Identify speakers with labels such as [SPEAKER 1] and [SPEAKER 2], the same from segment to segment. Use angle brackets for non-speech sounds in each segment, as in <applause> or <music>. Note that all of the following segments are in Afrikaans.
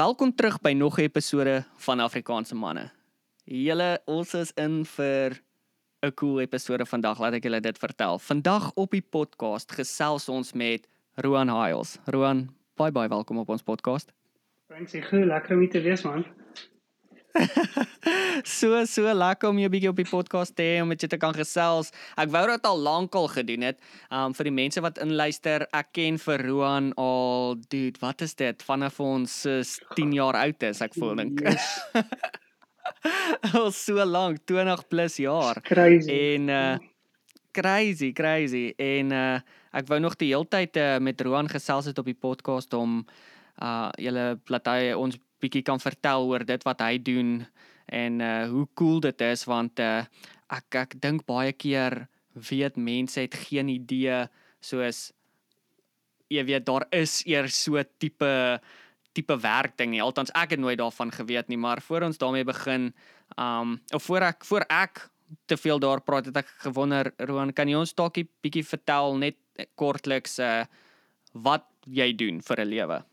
[SPEAKER 1] Welkom terug by nog 'n episode van Afrikaanse manne. Julle ons is in vir 'n cool episode vandag, laat ek julle dit vertel. Vandag op die podcast gesels ons met Roan Hiles. Roan, baie baie welkom op ons podcast.
[SPEAKER 2] Ek gou lekker om te wees man. <laughs>
[SPEAKER 1] so so lekker om jou bietjie op die podcast te hê om met jou te kan gesels. Ek wou dit al lankal gedoen het. Um vir die mense wat inluister, ek ken vir Roan al, dude, wat is dit? Vanaf ons is 10 jaar oud is, ek voel dink. <laughs> al so lank, 20 plus jaar.
[SPEAKER 2] Crazy.
[SPEAKER 1] En uh crazy, crazy. En uh ek wou nog die hele tyd uh, met Roan gesels het op die podcast om uh julle laat hy ons bietjie kan vertel oor dit wat hy doen en uh hoe cool dit is want uh ek ek dink baie keer weet mense het geen idee soos jy weet daar is eers so tipe tipe werk ding nie. Althans ek het nooit daarvan geweet nie maar voor ons daarmee begin um of voor ek voor ek te veel daar praat het ek gewonder Roan kan jy ons dalk 'n bietjie vertel net kortliks uh wat jy doen vir 'n lewe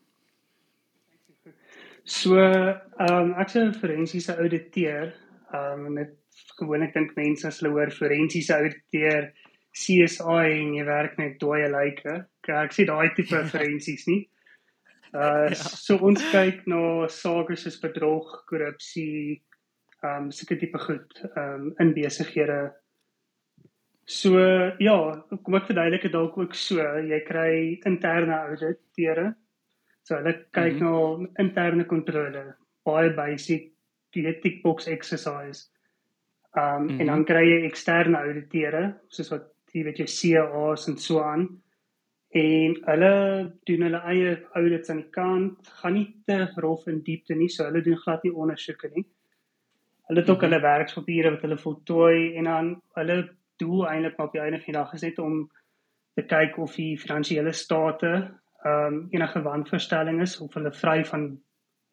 [SPEAKER 2] So, ehm um, ek 'n forensiese ouditeur. Ehm um, net gewoonlik dink mense as hulle hoor forensiese ouditeur CSI en jy werk met dooie lyke. Ek sê daai tipe <laughs> forensies nie. Uh ja. so ons kyk na sake soos bedrog, korrupsie, ehm um, sulke tipe goed ehm um, in besighede. So ja, kom ek verduidelik dit dalk ook so. Jy kry interne auditeure So hulle kyk mm -hmm. na interne kontrole, baie basic tick box exercise. Um mm -hmm. en dan kry jy eksterne auditeure, soos wat jy weet jou CA's en so aan. En hulle doen hulle eie audits aan die kant, gaan nie te rof in diepte nie, so hulle doen glad nie ondersoeke nie. Hulle het ook -hmm. hulle werkspapiere wat hulle voltooi en dan hulle doel eintlik op die einde van die dag is net om te kyk of die finansiële state ehm um, enige wanverstelling is of hulle vry van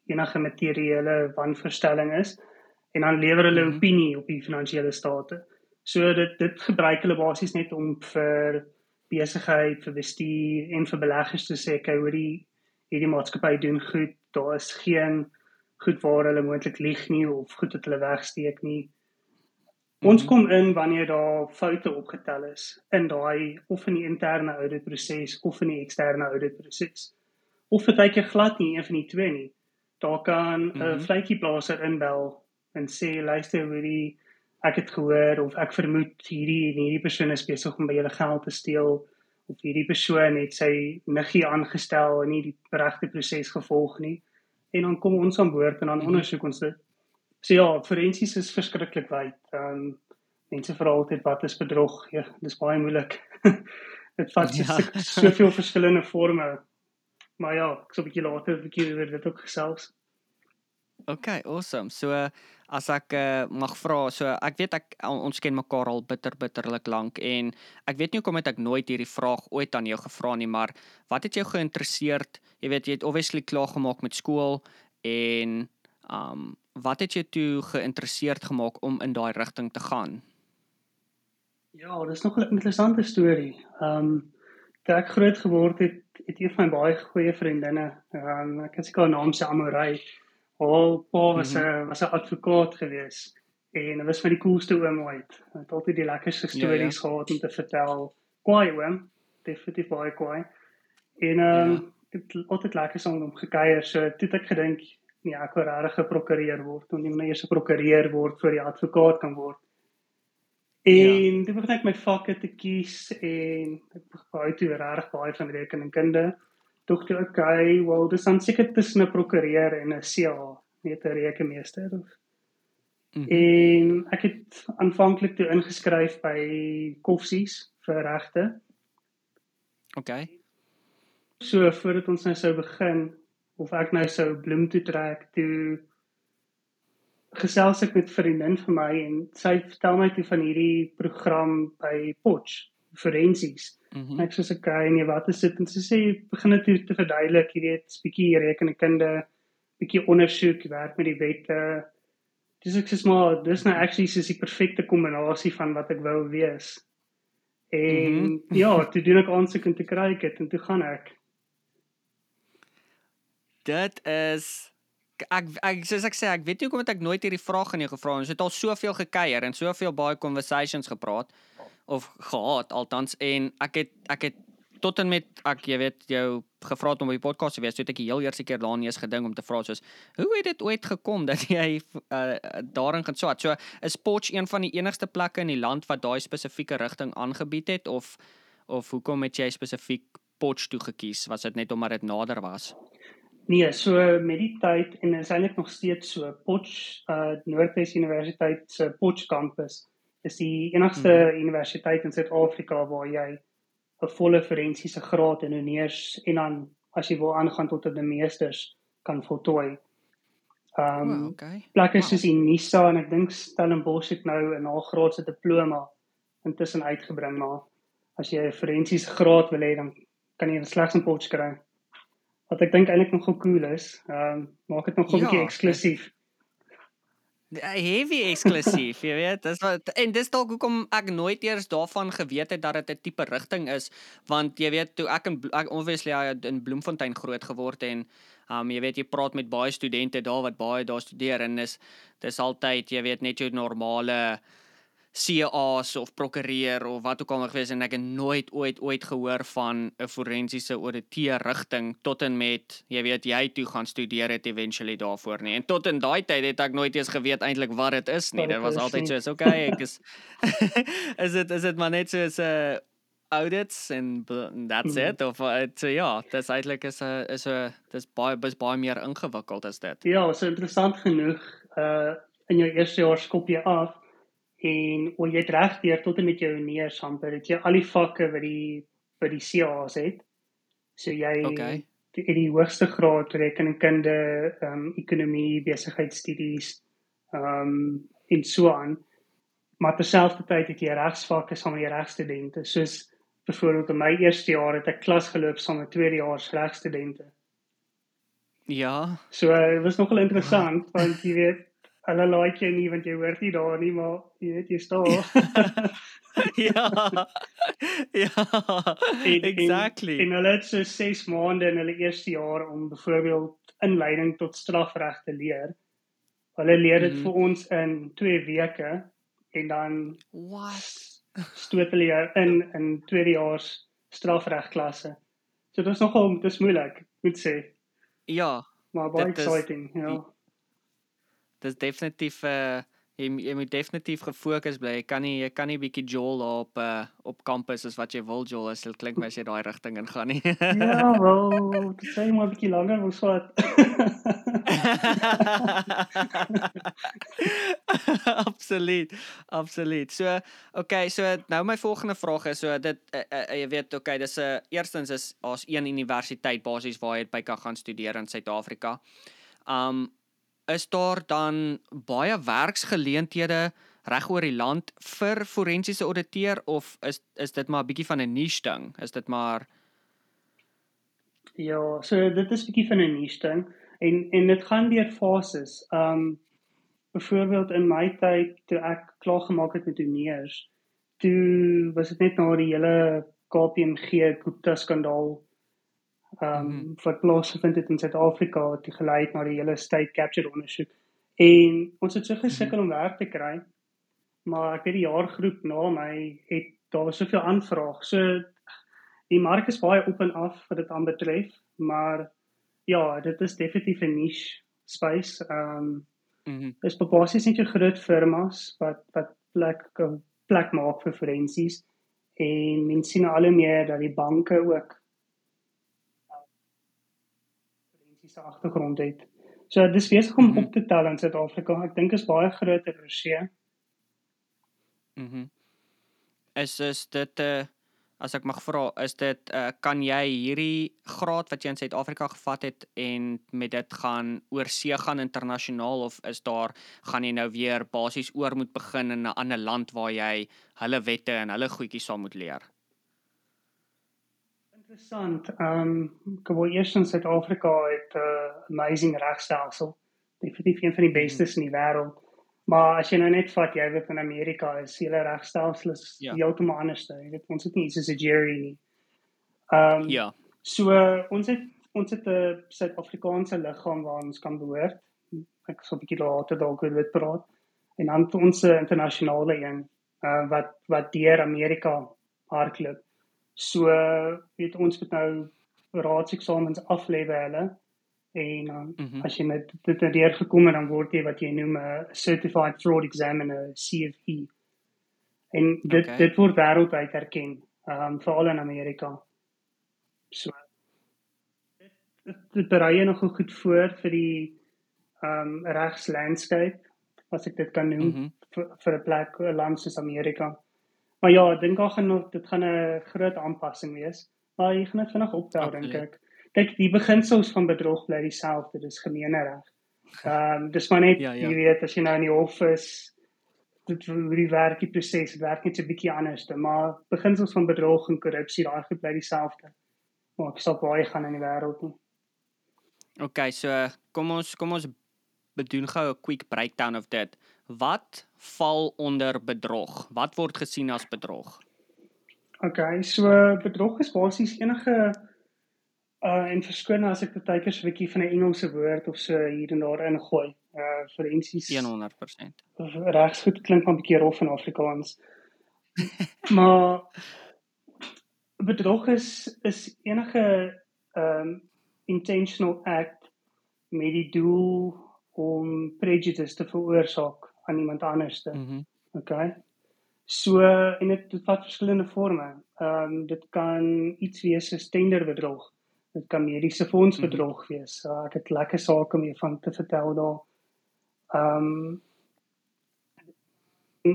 [SPEAKER 2] enige materiële wanverstelling is en dan lewer hulle 'n -hmm. opinie op die finansiële state. So dit dit gebruik hulle basies net om vir besigheid, vir bestuur en vir beleggers te sê kyk hoe die hierdie maatskappy doen goed. Daar is geen goed waar hulle moontlik lieg nie of goed wat hulle wegsteek nie. Ons mhm. kom in wanneer daar foute opgetel is in daai of in die interne auditproses of in die eksterne auditproses. Of eintlik glad nie een van die twee nie. Daar kan 'n mm -hmm. vletjie blaaser inbel en sê luister hoorie ek het gehoor of ek vermoed hierdie en hierdie persoon is besig om by julle geld te steel of hierdie persoon het sy niggie aangestel en nie die regte proses gevolg nie. En dan kom ons aan boord en dan mm -hmm. ondersoek ons dit So ja, forensies is verskriklik wyd. Ehm um, mense vra altyd wat is bedrog? Ja, dis baie moeilik. <laughs> Dit vat ja. soveel verskillende forme. Maar ja, ek sou 'n bietjie later 'n bietjie oor dit ook gesels.
[SPEAKER 1] Okay, awesome. So as ek uh, mag vra, so ek weet ek ons ken mekaar al bitter bitterlik lank en ek weet nie hoekom het ek nooit hierdie vraag ooit aan jou gevra nie, maar wat het jou geïnteresseerd? Jy weet jy het obviously klaar gemaak met skool en um wat het jou toe geïnteresseerd gemaak om in daai rigting te gaan?
[SPEAKER 2] Ja, dis nog 'n interessante storie. Um toe ek groot geword het, het een van my baie goeie vriendinne, um ek kan seker haar naam sê Amorey. Haar pa was 'n mm -hmm. was 'n advokaat gewees en hy was vir die coolste oom ooit. Hy het altyd die lekkerste stories ja, ja. gehad om te vertel. Kwaai oom, definitief baie kwaai. En um ja. dit altyd lekker saam om gekuier. So toe het ek gedink nie ek wil regtig 'n prokureur word of nie maar eers 'n prokureur word voor die advokaat kan word. En ja. toe begin ek my vakke te kies en ek begin toe regtig baie van rekeningkunde. Dink toe okay, wel dis dan seker tussen 'n prokureur en 'n CA, nie 'n rekenmeester of. Mm -hmm. En ek het aanvanklik toe ingeskryf by Koffsies vir regte.
[SPEAKER 1] Okay.
[SPEAKER 2] So voordat ons nou sou begin, of ek nou sou bloem toe trek toe gesels ek met vriendin van my en sy vertel my toe van hierdie program by Potch forensies. Mm -hmm. Ek sê so okay, nee, wat is dit? En sy sê begin dit toe te verduidelik, jy weet, 'n bietjie rekenkunde, bietjie ondersoek, werk met die wette. dis ek sê maar dis nou actually is die perfekte kombinasie van wat ek wou wees. En mm -hmm. ja, toe doen ek aansoek en toe kry ek dit en toe gaan ek.
[SPEAKER 1] Dit is ek ek soos ek sê ek weet nie hoekom het ek nooit hierdie vraag aan jou gevra nie. Ons het al soveel gekuier en soveel baie conversations gepraat of gehad althans en ek het ek het tot en met ek jy weet jou gevra het om op die podcast te wees, het ek die heel eerste keer daarin eens gedink om te vra soos hoe het dit ooit gekom dat <laughs> jy uh, daarin gaan swat? So is Potch een van die enigste plekke in die land wat daai spesifieke rigting aangebied het of of hoekom het jy spesifiek Potch toe gekies? Was dit net omdat dit nader was?
[SPEAKER 2] Nee, so met die tyd en is eintlik nog steeds so Potch uh Noordwes Universiteit se Potch kampus is die enigste hmm. universiteit in Suid-Afrika waar jy 'n volle forensiese graad in honeurs en dan as jy wil aangaan tot 'n meesters kan voltooi. Ehm um, oh, okay. Plekke wow. soos Unisa en ek dink Stellenbosch het nou 'n nagraadse diploma intussen uitgebring maar as jy 'n forensiese graad wil hê dan kan jy slegs 'n potjie kry. Wat ek dink eintlik nog cool is, ehm um, maak dit nog 'n ja, bietjie eksklusief.
[SPEAKER 1] heavy eksklusief, jy weet, dis wat en dis dalk hoekom ek nooit eers daarvan geweet het dat dit 'n tipe rigting is, want jy weet, toe ek in ek obviously in Bloemfontein groot geword en um jy weet jy praat met baie studente daar wat baie daar studeer en dis dis altyd, jy weet, net jou normale CA's of prokureur of wat ook al mag wees en ek het nooit ooit ooit gehoor van 'n forensiese ouditeur rigting tot en met jy weet jy toe gaan studeer het eventually daarvoor nie. En tot in daai tyd het ek nooit eens geweet eintlik wat dit is nie. Dit was altyd so is okay ek is <laughs> is dit is dit maar net so 'n uh, audits en that's hmm. it? Of uh, ja dis eintlik is 'n uh, is 'n dis baie is baie meer ingewikkeld as dit.
[SPEAKER 2] Ja so interessant genoeg uh in jou eerste jaar skop jy af en o jy het reg deur tot en met jou neers amper het jy al die vakke wat die by die CA's het. So jy
[SPEAKER 1] okay.
[SPEAKER 2] die, die hoogste graad rekenkunde ehm um, ekonomie besigheidstudies ehm um, en so aan. Maar terselfdertyd het jy regsvakke saam met die regstudente. Soos byvoorbeeld in my eerste jaar het ek klas geloop saam met tweedejaars regstudente.
[SPEAKER 1] Ja.
[SPEAKER 2] So dit uh, was nogal interessant want jy weet hulle like jy nie want jy hoor nie daar nie maar jy weet jy staan.
[SPEAKER 1] Ja. <laughs> Ja. En, exactly.
[SPEAKER 2] en, en hulle het so 6 maande in hulle eerste jaar om byvoorbeeld inleiding tot strafreg te leer. Hulle leer dit mm. vir ons in 2 weke en dan
[SPEAKER 1] wat?
[SPEAKER 2] stoot hulle jou in in tweedejaars strafregklasse. So dit is nogal dis moeilik moet sê
[SPEAKER 1] ja
[SPEAKER 2] maar baie exciting is, ja
[SPEAKER 1] dis definitief 'n uh, eh, jy, jy moet definitief gefokus bly. Jy kan nie jy kan nie bietjie jol op uh, op kampus as wat jy wil jol as dit klink my as jy daai rigting ingaan nie.
[SPEAKER 2] ja, wel, dit sê maar bietjie langer moet swat. <laughs>
[SPEAKER 1] absoluut. Absoluut. So, okay, so nou my volgende vraag is so dit uh, uh, jy weet, okay, dis 'n uh, eerstens is daar's een universiteit basies waar jy by kan gaan studeer in Suid-Afrika. Um is daar dan baie werksgeleenthede reg oor die land vir forensiese ouditeur of is is dit maar 'n bietjie van 'n niche ding? Is dit maar
[SPEAKER 2] Ja, so dit is 'n bietjie van 'n niche ding en en dit gaan deur fases. Um byvoorbeeld in my tyd toe ek klaar gemaak het met honeurs, toe was dit net na die hele KPMG Gupta skandaal ehm um, wat plaasgevind het in Suid-Afrika wat gelei het na die hele state capture ondersoek. En ons het so gesukkel om werk te kry. Maar ek weet die jaargroep na my het daar was soveel aanvraag. So die mark is baie op en af wat dit aanbetref, maar ja, dit is definitief 'n niche space. Ehm um,
[SPEAKER 1] mhm. Mm
[SPEAKER 2] is basies net jou groot firmas wat wat plek plek maak vir forensies en mense sien al hoe meer dat die banke ook politiese agtergrond het. So dis besig om mm -hmm. op te tel in Suid-Afrika. Ek dink is baie groot erosie.
[SPEAKER 1] Mhm. Mm is is dit 'n uh, eh, as ek mag vra, is dit uh, kan jy hierdie graad wat jy in Suid-Afrika gevat het en met dit gaan oor see gaan internasionaal of is daar gaan jy nou weer basies oor moet begin in 'n ander land waar jy hulle wette en hulle goedjies sal moet leer?
[SPEAKER 2] Interessant. Ehm um, gewoon eers in Suid-Afrika het 'n uh, amazing regstelsel. Definitief een van die bestes mm -hmm. in die wêreld. Maar as jy nou net vat jy weet in Amerika is hele regstelsel is
[SPEAKER 1] Ja.
[SPEAKER 2] heeltemal anders. Jy weet ons het nie soos 'n jury nie. Ehm um,
[SPEAKER 1] Ja.
[SPEAKER 2] So ons het ons het 'n Suid-Afrikaanse liggaam waar ons kan behoort. Ek sal 'n bietjie later dalk oor dit praat. En dan ons internasionale een uh, wat wat deur Amerika hardloop. So weet ons moet nou raadseksamens aflê by hulle en dan
[SPEAKER 1] Mhm.
[SPEAKER 2] as jy met dit het deur gekom het dan word jy wat jy noem 'n certified fraud examiner CFE. En dit
[SPEAKER 1] Okay.
[SPEAKER 2] dit word wêreldwyd erken, ehm um, veral in Amerika. So dit dit, dit berei jou nogal goed voor vir die ehm um, regslandscape as ek dit kan noem
[SPEAKER 1] Mhm.
[SPEAKER 2] vir vir 'n plek 'n land soos Amerika. Maar ja, ek dink daar gaan dit gaan 'n groot aanpassing wees. Maar jy gaan dit vinnig optel dink ek. Kyk, die beginsels van bedrog bly dieselfde, dis gemeenereg. Ehm um, dis maar net
[SPEAKER 1] Ja, ja.
[SPEAKER 2] jy weet as jy nou in die hof is dit hoe die werk die proses dit werk net so 'n bietjie anders, maar beginsels van bedrog en korrupsie daai goed bly dieselfde. Maar ek sal baie gaan in die wêreld nie.
[SPEAKER 1] Okay, so kom ons kom ons bedoen gou 'n quick breakdown of dit. Wat val onder bedrog? Wat word gesien as bedrog?
[SPEAKER 2] Okay, so bedrog is basies enige uh en verskoon as ek baie keer so 'n bietjie van 'n Engelse woord of so hier en daar ingooi. Uh forensies
[SPEAKER 1] 100%.
[SPEAKER 2] regsgoed klink maar 'n bietjie rof in Afrikaans. <laughs> maar bedrog is is enige um intentional act met die doel om prejudice te veroorsaak aan iemand anderste.
[SPEAKER 1] Mhm.
[SPEAKER 2] Okay. So en dit dit vat verskillende forme. Ehm um, dit kan iets wees soos tenderbedrog. Dit kan mediese fondsbedrog mm -hmm. wees. So, ek het lekker sake om jou van te vertel daar. Ehm um,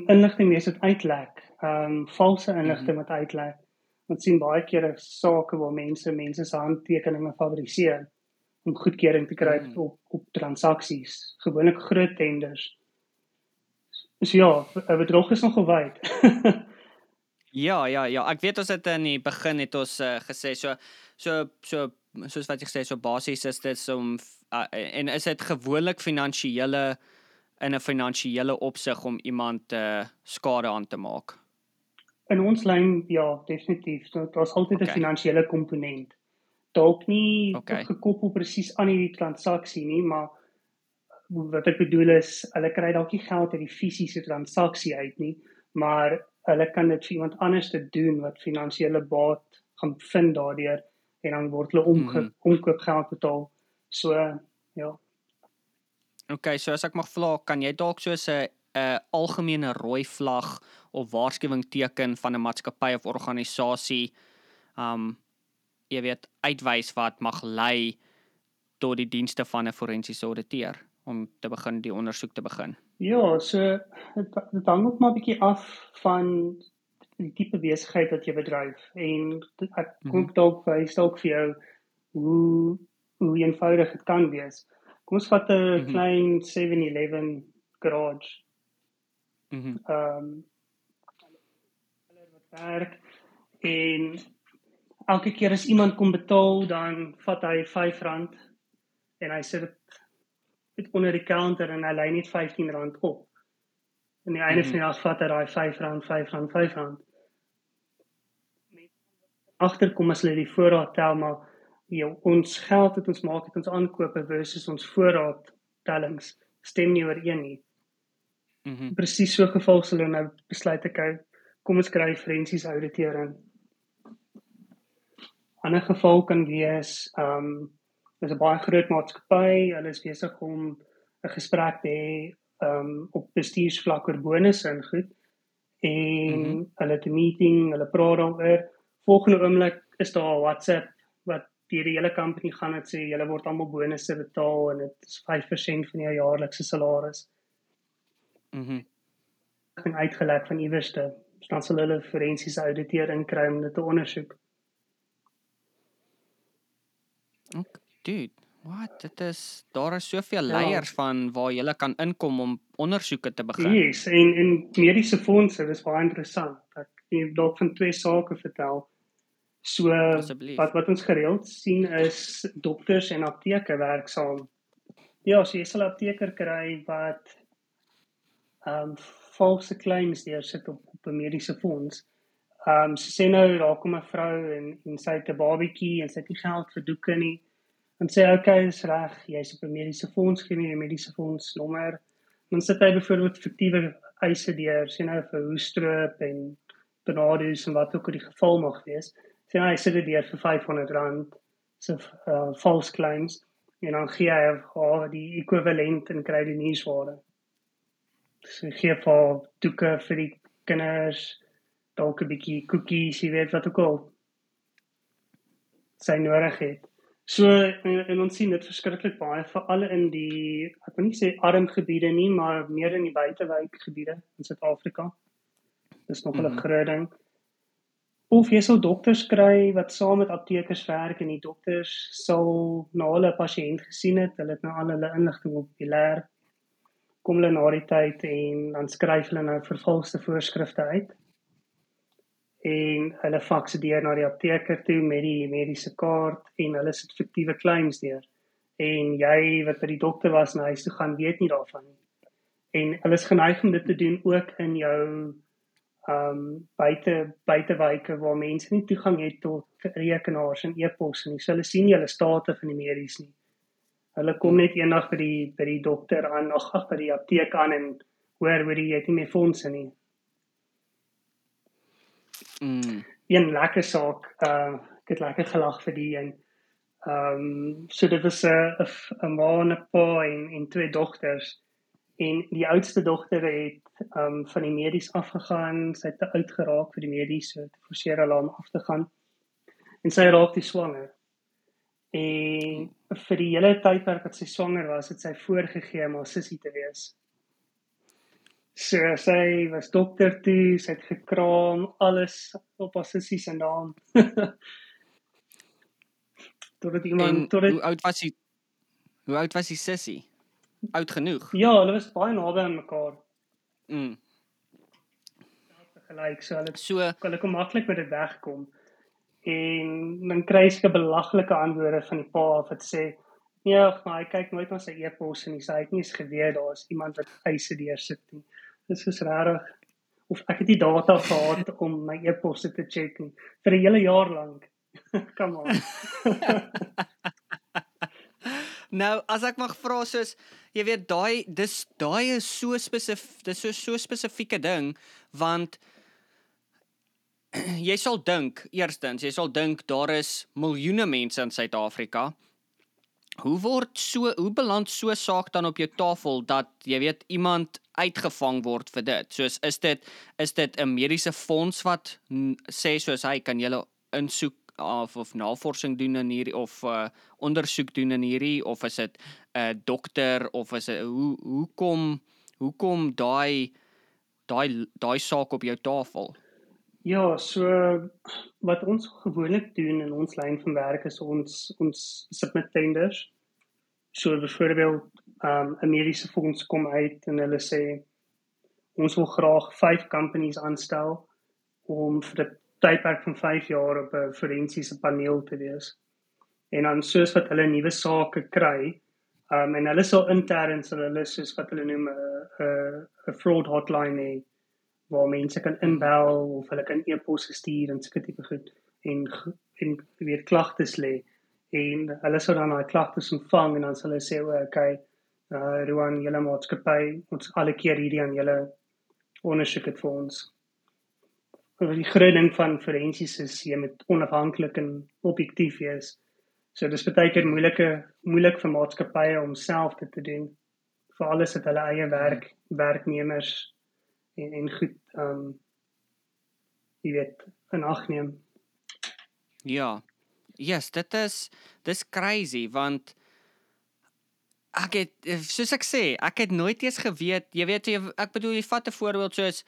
[SPEAKER 2] inligting wees wat uitlek. Ehm um, valse inligting wat uitlek. Ons sien baie kere sake waar mense mense se handtekeninge fabriseer om goedkeuring te kry
[SPEAKER 1] Mm.
[SPEAKER 2] op op transaksies, gewoonlik groot tenders. So ja, 'n bedrog is nogal wyd. <laughs>
[SPEAKER 1] Ja, ja, ja. Ek weet ons het in die begin het ons uh, gesê so so so soos wat jy gesê so basies is dit om uh, en is dit gewoonlik finansiële in 'n finansiële opsig om iemand uh, skade aan te maak.
[SPEAKER 2] In ons lyn ja, definitief. So, Daar's altyd 'n
[SPEAKER 1] Okay.
[SPEAKER 2] finansiële komponent. Dalk nie
[SPEAKER 1] Okay.
[SPEAKER 2] gekoppel presies aan hierdie transaksie nie, maar wat ek bedoel is hulle kry dalk nie geld uit die fisiese transaksie uit nie, maar hulle kan dit vir iemand anders te doen wat finansiële baat gaan vind daardeur en dan word hulle omge
[SPEAKER 1] Mhm.
[SPEAKER 2] omkoopgeld betaal. So ja.
[SPEAKER 1] Okay, so as ek mag vra, kan jy dalk soos 'n 'n algemene rooi vlag of waarskuwing teken van 'n maatskappy of organisasie um jy weet uitwys wat mag lei tot die dienste van 'n forensiese ouditeur om te begin die ondersoek te begin.
[SPEAKER 2] Ja, so dit dit hang ook maar 'n bietjie af van die tipe besigheid wat jy bedryf en ek kom
[SPEAKER 1] Mhm.
[SPEAKER 2] dalk wys dalk vir jou hoe hoe eenvoudig dit kan wees. Kom ons vat 'n
[SPEAKER 1] Mhm.
[SPEAKER 2] klein 7-Eleven garage.
[SPEAKER 1] Mhm.
[SPEAKER 2] Ehm um, hulle wat werk en elke keer as iemand kom betaal dan vat hy R5 en hy sit dit dit onder die counter en hy lê net R15 op. En die einde
[SPEAKER 1] Mhm.
[SPEAKER 2] van die dag vat hy daai R5, R5, R5. Agterkom as hulle die voorraad tel maar jou ons geld wat ons maak het ons aankope versus ons voorraad tellings stem nie ooreen nie
[SPEAKER 1] Mhm.
[SPEAKER 2] presies so geval sal hulle nou besluit ek kom ons kry forensiese auditering. Ander geval kan wees, ehm um, dis 'n baie groot maatskappy, hulle is besig om 'n gesprek te hê um, op bestuursvlak oor bonusse en goed. En mm. -hmm. hulle het 'n meeting, hulle praat daaroor. Volgende oomblik is daar 'n WhatsApp wat deur die hele company gaan en sê julle word almal bonusse betaal en dit is 5% van jou jaarlikse salaris
[SPEAKER 1] Mhm.
[SPEAKER 2] en uitgelek van iewerste. Dan sal hulle forensiese ouditeur inkry om dit te ondersoek.
[SPEAKER 1] Okay, dude. Wat? Dit is daar is soveel
[SPEAKER 2] Ja.
[SPEAKER 1] leiers van waar jy kan inkom om ondersoeke te begin.
[SPEAKER 2] Yes, en en mediese fondse, dis baie interessant. Ek het dalk van twee sake vertel. So
[SPEAKER 1] Asseblief.
[SPEAKER 2] wat wat ons gereeld sien is dokters en apteke werk saam. Ja, so jy sal 'n apteker kry wat ehm um, valse claims deur sit op op 'n mediese fonds. Ehm um, sê nou daar kom 'n vrou en en sy het 'n babatjie en sy het nie geld vir doeke nie. En sê okay, is reg, jy's op 'n mediese fonds, gee my 'n mediese fonds nommer. Dan sit hy byvoorbeeld fiktiewe eise deur, sê nou vir hoestroop en benaders en wat ook al die geval mag wees. Sê nou hy sit dit deur vir R500 se uh, false claims en dan gee hy haar die ekwivalent in kredietnuuswaarde. So gee vir doeke vir die kinders dalk 'n bietjie koekies, jy weet wat ook al sy nodig het. So en, en ons sien dit verskriklik baie veral in die ek wil nie sê arm gebiede nie, maar meer in die buitewijk gebiede in Suid-Afrika. Dis nog 'n mm -hmm. groot ding. Of jy sal dokters kry wat saam met aptekers werk en die dokters sal na hulle pasiënt gesien het, hulle het nou al hulle inligting op die leer kom hulle na die tyd en dan skryf hulle nou vervalste voorskrifte uit en hulle faks deur na die apteker toe met die mediese kaart en hulle sit fiktiewe claims deur. En jy wat by die dokter was na huis toe gaan, weet nie daarvan nie. En hulle is geneig om dit te doen ook in jou ehm um, buite buitewyke waar mense nie toegang het tot rekenaars en e-pos nie. So hulle sien nie hulle state van die medies nie. Hulle kom net eendag by die by die dokter aan, ag ag by die apteek aan en hoor hoe jy het nie meer fondse nie. Mm. Een lekker saak. Uh ek het lekker gelag vir die een. Ehm um, so dit was 'n 'n ma en 'n pa en en twee dogters. En die oudste dogter het ehm um, van die medies afgegaan. Sy het te oud geraak vir die medies, so te forceer hulle om af te gaan. En sy raak die swanger. En vir die hele tydperk wat sy swanger was, het sy voorgegee om haar sussie te wees. So sy was dokter toe, sy het gekraam, alles op haar sussie se naam. <laughs>
[SPEAKER 1] tot dit iemand tot dit Hoe oud was sy? Hoe oud was sy sussie? Oud genoeg?
[SPEAKER 2] Ja, hulle was baie naby aan mekaar. Mm. Gelyk so hulle so hulle kon maklik met dit wegkom. En dan kry sy 'n belaglike antwoorde van die pa wat sê Ja, maar hy kyk nooit na sy e-pos en hy sê hy het nie eens geweet daar's iemand wat eise deursit nie dis is rarig of ek het die data gehad om my e-posse te check nie vir 'n hele jaar lank. <laughs> Kom aan. <laughs>
[SPEAKER 1] nou, as ek mag vra soos jy weet daai dis daai is so spesifiek dis so so spesifieke ding want <clears throat> jy sal dink eerstens jy sal dink daar is miljoene mense in Suid-Afrika Hoe word so hoe beland so saak dan op jou tafel dat jy weet iemand uitgevang word vir dit? Soos is dit is dit 'n mediese fonds wat sê soos hy kan julle insoek of of navorsing doen in hierdie of uh, ondersoek doen in hierdie of is dit 'n uh, dokter of is dit hoe hoekom hoekom daai daai daai saak op jou tafel?
[SPEAKER 2] Ja, so wat ons gewoonlik doen in ons lyn van werk is ons ons submit tenders. So byvoorbeeld, um 'n mediese fonds kom uit en hulle sê ons wil graag 5 companies aanstel om vir 'n tydperk van 5 jaar op 'n forensiese paneel te wees. En dan soos wat hulle nuwe sake kry, um en hulle sal intern sal hulle soos wat hulle noem 'n 'n 'n fraud hotline hê waar mense kan inbel of hulle kan e-posse stuur en sulke tipe goed en en weer klagtes lê en hulle sou dan daai klagtes ontvang en dan sal hulle sê o, okay, uh Ruan, julle maatskappy, ons alle keer hierdie aan julle ondersoek het vir ons. Oor die greding van forensies is jy met onafhanklik en objektief wees. So dis baie keer moeilike moeilik vir maatskappye om self dit te doen. Vir alles het hulle eie werk, werknemers en en goed ehm um, jy weet in ag neem.
[SPEAKER 1] Ja. Yes, dit is dis crazy want ek het soos ek sê, ek het nooit eens geweet, jy weet jy, ek bedoel jy vat 'n voorbeeld soos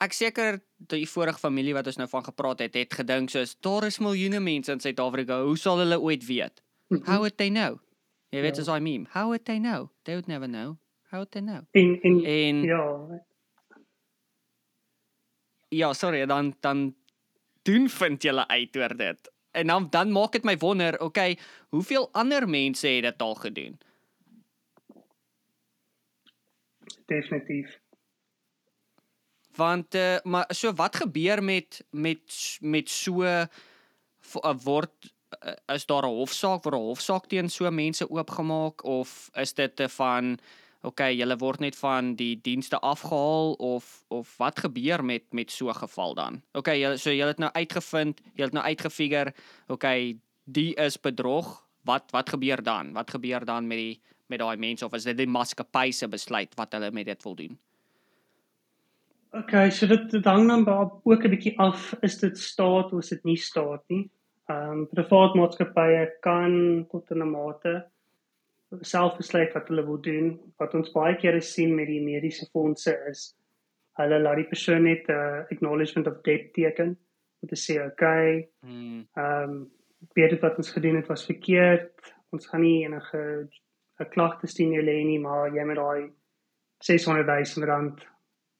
[SPEAKER 1] ek seker die vorige familie wat ons nou van gepraat het, het gedink soos daar is miljoene mense in Suid-Afrika, hoe sal hulle ooit weet? Mhm. How would they know? Jy weet ja. as I mean, how would they know? They would never know. How would they know?
[SPEAKER 2] In in en, ja,
[SPEAKER 1] ja, sorry, dan dan doen vind julle uit oor dit. En dan dan maak dit my wonder, okay, hoeveel ander mense het dit al gedoen?
[SPEAKER 2] Definitief.
[SPEAKER 1] Want uh, maar so wat gebeur met met met so uh, word uh, is daar 'n hofsaak word 'n hofsaak teen so mense oopgemaak of is dit te van okay, julle word net van die dienste afgehaal of of wat gebeur met met so 'n geval dan? Okay, julle so julle het nou uitgevind, julle het nou uitgefigure, okay, die is bedrog. Wat wat gebeur dan? Wat gebeur dan met die met daai mense of is dit die maatskappy se besluit wat hulle met dit wil doen?
[SPEAKER 2] Okay, so dit, dit hang dan ook 'n bietjie af is dit staat of is dit nie staat nie. Ehm um, privaat maatskappye kan tot 'n mate self besluit wat hulle wil doen. Wat ons baie kere sien met die mediese fondse is hulle laat die persoon net 'n uh, acknowledgement of debt teken om te sê okay. Hmm. Ehm um, weet wat ons gedoen het was verkeerd. Ons gaan nie enige 'n klagte steen jou lê nie, maar jy moet daai 600 000 rand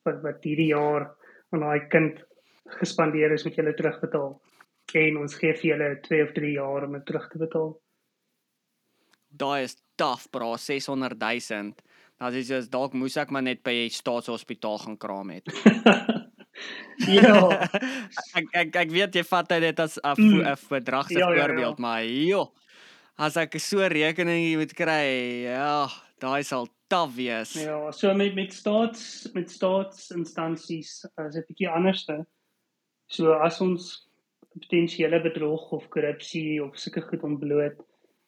[SPEAKER 2] wat wat hierdie jaar aan daai kind gespandeer is met julle terugbetaal. En ons gee vir julle 2 of 3 jaar om dit terug te betaal
[SPEAKER 1] daai is taaf bra 600 000. Dan is dit dalk moes ek maar net by die staatshospitaal gaan kraam het. <laughs>
[SPEAKER 2] ja. <laughs>
[SPEAKER 1] ek ek ek weet jy vat dit as 'n mm. bedragse ja, voorbeeld, ja, ja. maar jo. As ek so rekening moet kry, ja, daai sal taaf wees.
[SPEAKER 2] Ja, so met met staats met staatsinstansies as dit bietjie anderste. So as ons potensiële bedrog of korrupsie of sulke goed ontbloot,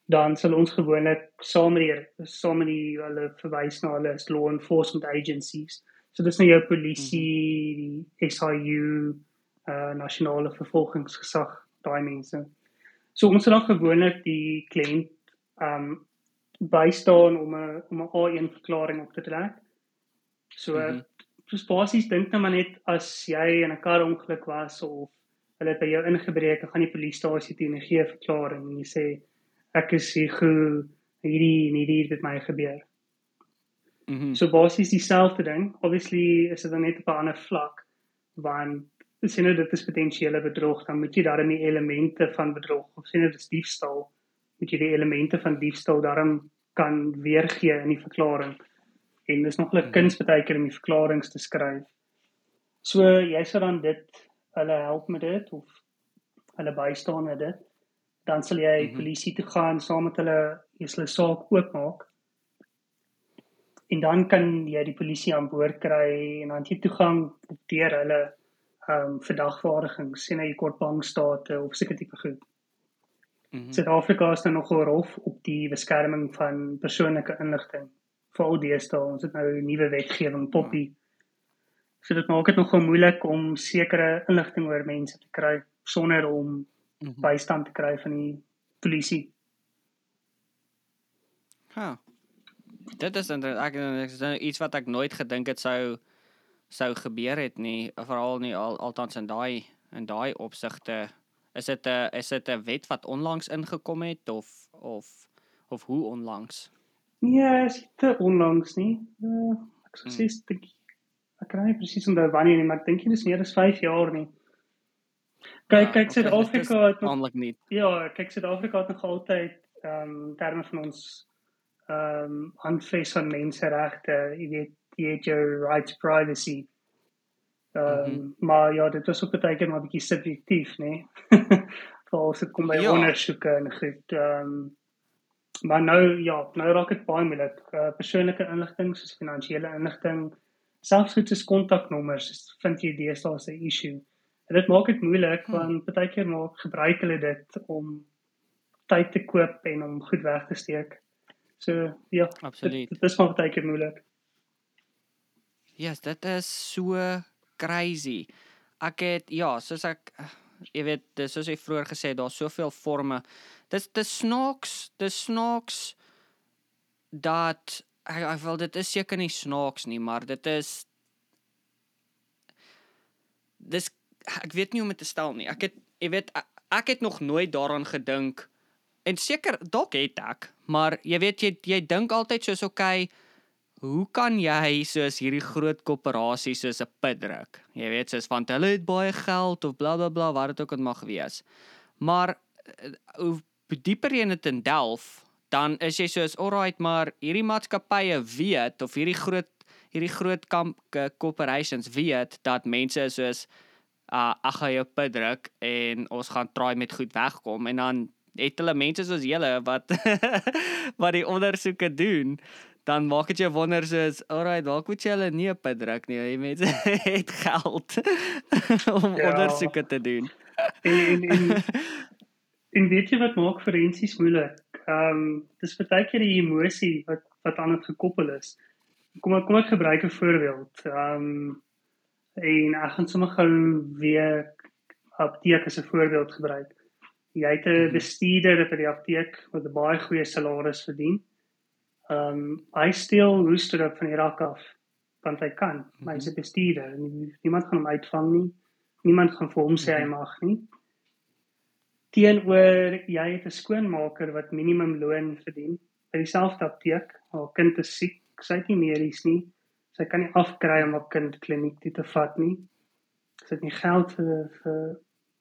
[SPEAKER 2] dan sal ons gewoonlik saam met die saam met die hulle verwys na hulle as law enforcement agencies. So dis nou jou polisie, die SIU, uh nasionale vervolgingsgesag, daai mense. So ons sal dan gewoonlik die kliënt um bystaan om 'n om 'n A1 verklaring op te trek. So mm -hmm. so basies dink net maar net as jy in 'n kar ongeluk was of hulle het by jou ingebreek, gaan die polisiestasie toe en gee 'n verklaring en jy sê ek is hier hoe hierdie en hierdie het met my gebeur. Mm so basies dieselfde ding. Obviously is dit dan net op 'n ander vlak want as jy nou dit is potensiële bedrog, dan moet jy daarin die elemente van bedrog of sien dit is diefstal, moet jy die elemente van diefstal daarin kan weergee in die verklaring. En dis nog 'n mm -hmm. kuns baie keer om die verklaringe te skryf. So jy sal dan dit hulle help met dit of hulle bystaan met dit dan sal jy mm -hmm. polisie toe gaan saam met hulle jy sal 'n saak oopmaak en dan kan jy die polisie aan boord kry en dan jy toegang deur hulle ehm um, verdagvaardigings sien hy kort bankstate of seker tipe goed. Mm -hmm. Suid-Afrika is nou nog hof op die beskerming van persoonlike inligting vir al die stel ons het nou 'n nuwe wetgewing poppy. So dit maak dit nogal moeilik om sekere inligting oor mense te kry sonder om mm -hmm. bystand te kry van die polisie.
[SPEAKER 1] Ha. Dit is eintlik ek is nou iets wat ek nooit gedink het sou sou gebeur het nie, veral nie al altans in daai in daai opsigte. Is dit 'n is dit 'n wet wat onlangs ingekom het of of of hoe onlangs?
[SPEAKER 2] Nee, is dit onlangs nie. Uh, ek sê hmm. dit ek kan nie presies onthou wanneer nie, maar ek dink dit is meer as 5 jaar nie. Kyk, kyk Suid-Afrika het
[SPEAKER 1] nog nie.
[SPEAKER 2] Ja, kyk Suid-Afrika het nog altyd ehm um, terme van ons ehm um, handves van menseregte, jy weet, jy het jou right to privacy. Ehm um, mm -hmm. maar ja, dit is ook baie keer maar bietjie subjektief, né? <laughs> Veral as dit kom by ja. ondersoeke en goed. Ehm um, maar nou ja, nou raak dit baie moeilik. Uh, persoonlike inligting soos finansiële inligting, selfs goed soos kontaknommers, vind jy deesdae 'n issue. En dit maak dit moeilik hm. want baie keer maak gebruik hulle dit om tyd te koop en om goed weg te steek. So ja,
[SPEAKER 1] absoluut.
[SPEAKER 2] Dit, dit is maar baie keer moeilik.
[SPEAKER 1] Ja, yes, dit is so crazy. Ek het ja, soos ek jy weet, dis soos ek vroeër gesê het, daar's soveel forme. Dis dis snaaks, dis snaaks dat ek ek wil dit is seker nie snaaks nie, maar dit is dis ek weet nie hoe om dit te stel nie. Ek het jy weet ek het nog nooit daaraan gedink en seker dalk het ek, maar jy weet jy jy dink altyd soos okay, hoe kan jy soos hierdie groot korporasies soos 'n pit druk? Jy weet soos want hulle het baie geld of blablabla bla, bla, wat dit ook al mag wees. Maar eh, hoe dieper jy in dit in delf, dan is jy soos alright, maar hierdie maatskappye weet of hierdie groot hierdie groot kamp corporations weet dat mense soos uh ag hy op druk en ons gaan try met goed wegkom en dan het hulle mense soos julle wat <laughs> wat die ondersoeke doen dan maak dit jou wonder soos alright dalk moet jy hulle nie op druk nie? Jy mense <laughs> het geld <laughs> om ja. ondersoeke te doen.
[SPEAKER 2] En, en, en, en weet jy wat maak forensies moeilik? Ehm um, dis baie keer die emosie wat wat aan dit gekoppel is. Kom ek kom ek gebruik 'n voorbeeld. Ehm um, en ek gaan sommer gou weer apteek as 'n voorbeeld gebruik. Jy het 'n mhm. bestuurder by die apteek wat 'n baie goeie salaris verdien. Ehm um, hy steel rooster op van die rak af want hy kan. Maar hy's 'n mhm. bestuurder. Niemand gaan hom uitvang nie. Niemand gaan vir hom sê hy mhm. mag nie. Teenoor jy het 'n skoonmaker wat minimum loon verdien by dieselfde apteek. Haar kind is siek, sy het nie medies nie sy kan nie afkry om haar kind kliniek toe te vat nie. Sy het nie geld vir vir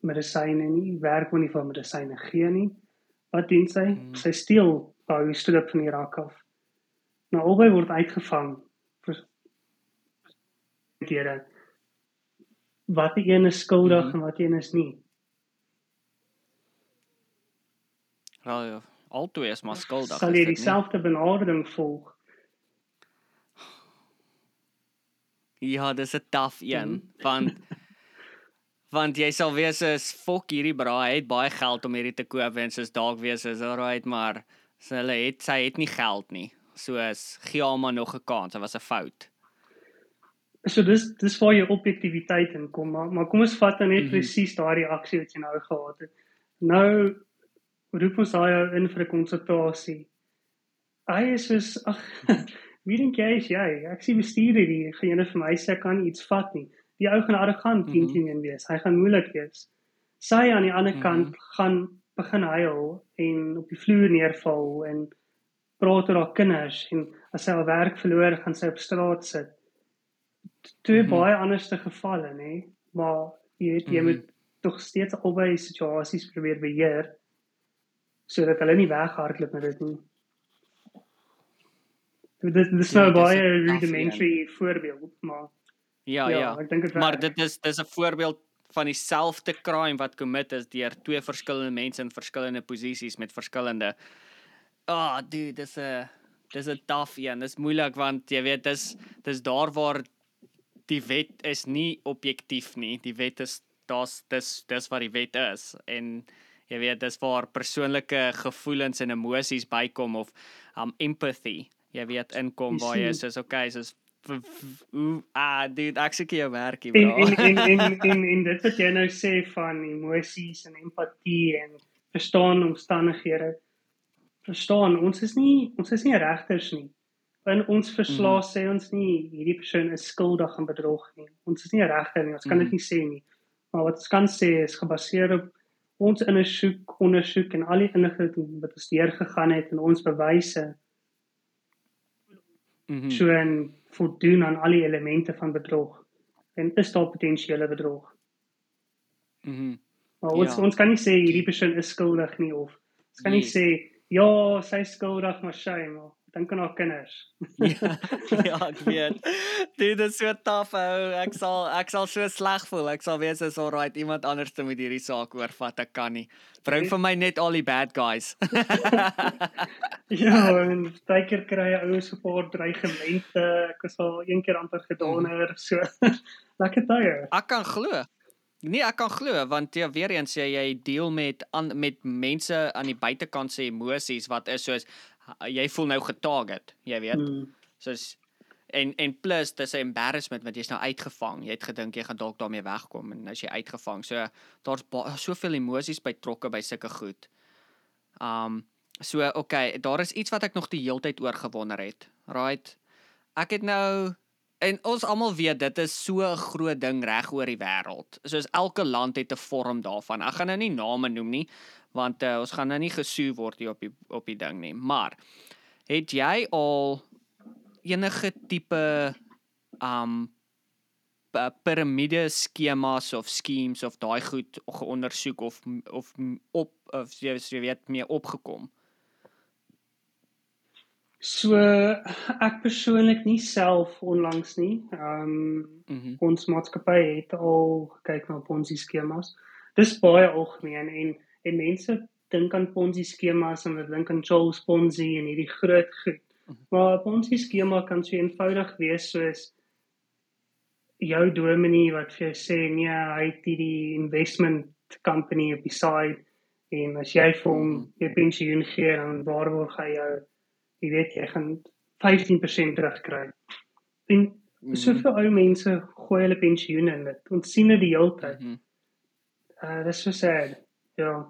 [SPEAKER 2] medisyne nie, werk nie vir medisyne gee nie. Wat doen sy? Hmm. Sy steel haar studie van die rak af. Nou albei word uitgevang vir kere. Wat die een is skuldig hmm. en wat die een is nie.
[SPEAKER 1] Ja, ja. Altoe is maar skuldig.
[SPEAKER 2] Sal jy dieselfde benadering volg?
[SPEAKER 1] Ja, dis 'n taaf een mm. want <laughs> want jy sal wees is fok hierdie braai het baie geld om hierdie te koop en soos dalk wees is alright maar sy hulle het sy het nie geld nie. Soos gee hom maar nog 'n kans. Dit was 'n fout.
[SPEAKER 2] So dis dis waar jy objektiviteit in kom maar, maar kom ons vat dan net mm -hmm. presies daardie aksie wat jy nou gehad het. Nou roep ons daai in vir 'n konsultasie. Hy is soos ag <laughs> Wie dink jy is jy? Ek sien bestuur hierdie geene vir my sê kan iets vat nie. Die ou gaan arrogant teen teen mm -hmm. wees. Hy gaan moeilik wees. Sy aan die ander mm -hmm. kant gaan begin huil en op die vloer neerval en praat oor haar kinders en as sy haar werk verloor, gaan sy op straat sit. Twee mm -hmm. baie anderste gevalle, nê? Maar jy weet jy mm -hmm. moet tog steeds albei situasies probeer beheer sodat hulle nie weghardloop met dit nie. Dit dis nou baie rudimentary voorbeeld, maar
[SPEAKER 1] ja, ja, ja. ek dink dit Maar dit is dis 'n voorbeeld van dieselfde crime wat commit is deur twee verskillende mense in verskillende posisies met verskillende Ah, oh, dude, dis 'n dis 'n taaf een. Dis moeilik want jy weet dis dis daar waar die wet is nie objektief nie. Die wet is daar's dis dis wat die wet is en jy weet dis waar persoonlike gevoelens en emosies bykom of um empathy jy weet inkom waar jy is okay soos ooh ah dude ek sê jy werk hier
[SPEAKER 2] en en en en en, en dit wat jy nou sê van emosies en empatie en verstaan omstandighede. Verstaan ons is nie ons is nie regters nie. In ons verslag mm. sê ons nie hierdie persoon is skuldig aan bedrog nie. Ons is nie regter nie ons kan dit mm. nie sê nie. Maar wat ons kan sê is gebaseer op ons ondersoek ondersoek en al die inligting wat ons deur gegaan het en ons bewyse Mm -hmm. So en voldoen aan al die elemente van bedrog. En is daar potensiële bedrog?
[SPEAKER 1] Mhm. Mm
[SPEAKER 2] maar ons ja. ons kan nie sê hierdie persoon is skuldig nie of ons kan nee. nie sê ja, sy is skuldig maar sy maar dink aan haar kinders. <laughs>
[SPEAKER 1] ja, ja, ek weet. Dit is so taaf ou. Ek sal ek sal so sleg voel. Ek sal wees as alright iemand anders te moet hierdie saak oorvat. Ek kan nie. Bring vir my net al die bad guys. <laughs>
[SPEAKER 2] ja, en baie keer kry jy ouers so 'n paar dreigemente. Ek was al een keer amper gedonder so. <laughs> Lekker tye.
[SPEAKER 1] Ek kan glo. Nee, ek kan glo want ja weer eens jy jy deel met an, met mense aan die buitekant se emosies wat is soos jy voel nou getarget, jy weet. Mm. Soos en en plus dis 'n embarrassment want jy's nou uitgevang. Jy het gedink jy gaan dalk daarmee wegkom en as jy uitgevang. So daar's soveel emosies betrokke by sulke goed. Um so okay, daar is iets wat ek nog die heeltyd oor gewonder het. Right. Ek het nou en ons almal weet dit is so 'n groot ding reg oor die wêreld. Soos elke land het 'n vorm daarvan. Ek gaan nou nie name noem nie, want uh, ons gaan nou nie gesoe word hier op die op die ding nie. Maar het jy al enige tipe um piramide skemas of schemes of daai goed geondersoek of of op of jy weet meer opgekom?
[SPEAKER 2] So ek persoonlik nie self onlangs nie. Ehm um.
[SPEAKER 1] Mm
[SPEAKER 2] ons maatskappy het al gekyk na Ponzi skemas. Dis baie algemeen en en mense dink aan Ponzi skemas en hulle dink aan Charles Ponzi en hierdie groot goed. Maar 'n Ponzi skema kan so eenvoudig wees soos jou dominee wat vir jou sê nee, hy het hierdie investment company op die side en as jy vir hom jou pensioen gee dan waarborg hy jou jy weet jy gaan 15% terugkry. En soveel ou mense gooi hulle pensioen in dit. Ons sien dit die hele tyd.
[SPEAKER 1] Mhm.
[SPEAKER 2] Uh dis so sad. Ja.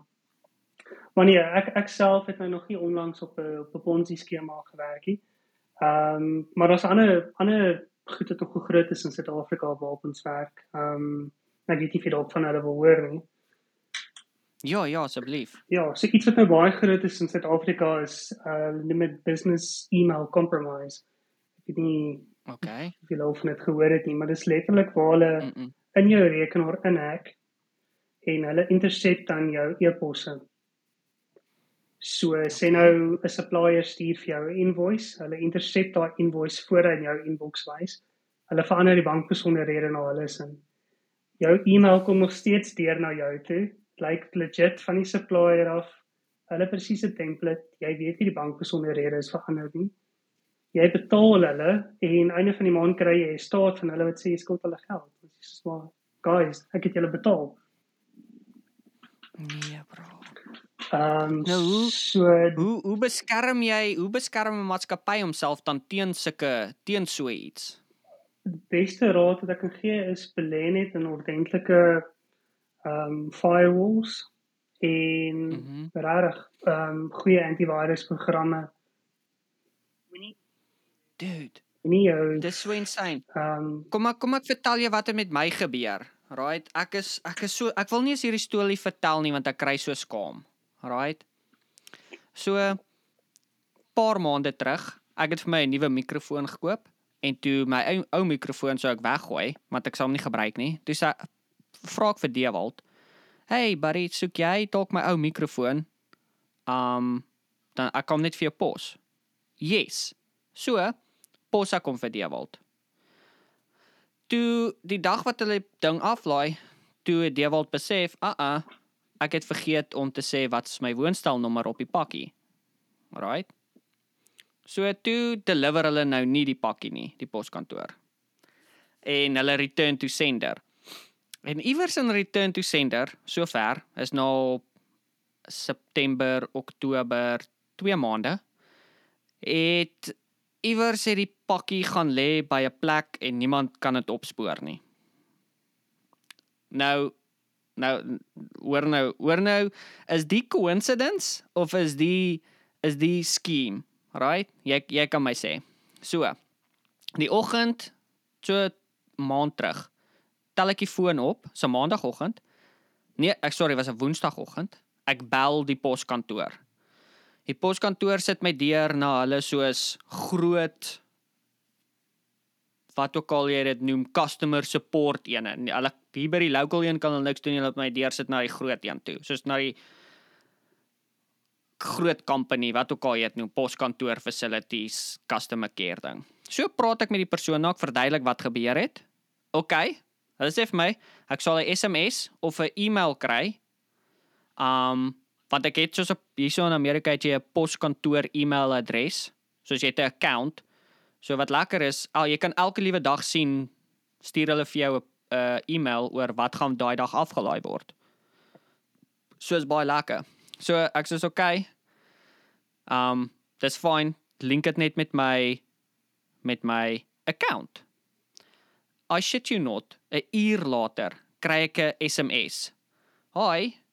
[SPEAKER 2] Maar nee, ek ek self het nou nog nie onlangs op 'n op 'n Ponzi skema gewerk nie. Ehm um, maar daar's ander ander goed wat nog groot is in Suid-Afrika waarop ons werk. Ehm um, ek weet nie of jy dalk van hulle wil hoor nie.
[SPEAKER 1] Ja, ja, asseblief.
[SPEAKER 2] Ja, so iets wat nou baie groot is in Suid-Afrika is uh noem dit business email compromise. Ek weet nie
[SPEAKER 1] Okay.
[SPEAKER 2] of jy al van dit gehoor het nie, maar dis letterlik waar hulle
[SPEAKER 1] Mm -mm.
[SPEAKER 2] in jou rekenaar inhek en hulle intercept dan jou e-posse. So sê nou 'n supplier stuur vir jou 'n invoice, hulle intercept daai invoice voor in jou inbox wys. Hulle verander die bankbesonderhede na hulle sin. Jou e-mail kom nog steeds deur na jou toe. Lyk legit van die supplier af. Hulle presiese template. Jy weet nie die bankbesonderhede is verander nie. Jy betaal hulle en einde van die maand kry jy 'n staat van hulle wat sê jy skuld hulle geld. Dis so maar guys, ek het julle betaal.
[SPEAKER 1] Nee, bro.
[SPEAKER 2] Ehm um,
[SPEAKER 1] Nou, hoe-
[SPEAKER 2] so
[SPEAKER 1] Hoe hoe beskerm jy hoe beskerm 'n maatskappy homself dan teen sulke teen so iets?
[SPEAKER 2] die beste raad wat ek kan gee is belê net in ordentlike ehm um, firewalls en mm. -hmm. regtig ehm um, goeie antivirusprogramme. Moenie
[SPEAKER 1] Dude,
[SPEAKER 2] jou
[SPEAKER 1] dis so insane.
[SPEAKER 2] ehm um,
[SPEAKER 1] Kom maar kom ek vertel jou wat het met my gebeur. Right? Ek is ek is so ek wil nie eens hierdie storie vertel nie want ek kry so skaam. Right? So paar maande terug, ek het vir my 'n nuwe mikrofoon gekoop en toe my ou, ou mikrofoon sou ek weggooi want ek sal hom nie gebruik nie. Toe sê vra ek vir Dewald. Hey buddy, soek jy dalk my ou mikrofoon? Um dan ek kom net vir jou pos. Yes. So pos ek hom vir Dewald. Toe die dag wat hulle ding aflaai, toe het Dewald besef, "Uh uh, ek het vergeet om te sê wat is my woonstelnommer op die pakkie." Right? So toe deliver hulle nou nie die pakkie nie, die poskantoor. En hulle return to sender. En iewers in return to sender, sover, is nou September, Oktober, 2 maande. Het iewers het die pakkie gaan lê by 'n plek en niemand kan dit opspoor nie. Nou nou hoor nou, hoor nou, is die coincidence of is die is die scheme, right? Jy jy kan my sê. So. Die oggend so maand terug. Tel ek die foon op, so maandagooggend. Nee, ek sorry, was 'n woensdagoggend. Ek bel die poskantoor. Die poskantoor sit my deur na hulle soos groot wat ook al jy dit noem customer support ene. Nee, Hulle hier by die local een kan hulle niks doen hulle het my deur sit na die groot een toe. Soos na die groot company wat ook al jy dit noem, poskantoor facilities, customer care ding. So praat ek met die persoon, nou ek verduidelik wat gebeur het. OK. Hulle sê vir my, ek sal 'n SMS of 'n e-mail kry. Um want ek het soos op hierso in Amerika het jy 'n poskantoor e-mailadres, soos jy het 'n account. So wat lekker is, al jy kan elke liewe dag sien stuur hulle vir jou 'n uh, e-mail oor wat gaan daai dag afgelaai word. So is baie lekker. So ek sê okay. Um dis fine. Link dit net met my met my account. I shit you not, 'n uur later kry ek 'n SMS. Hi.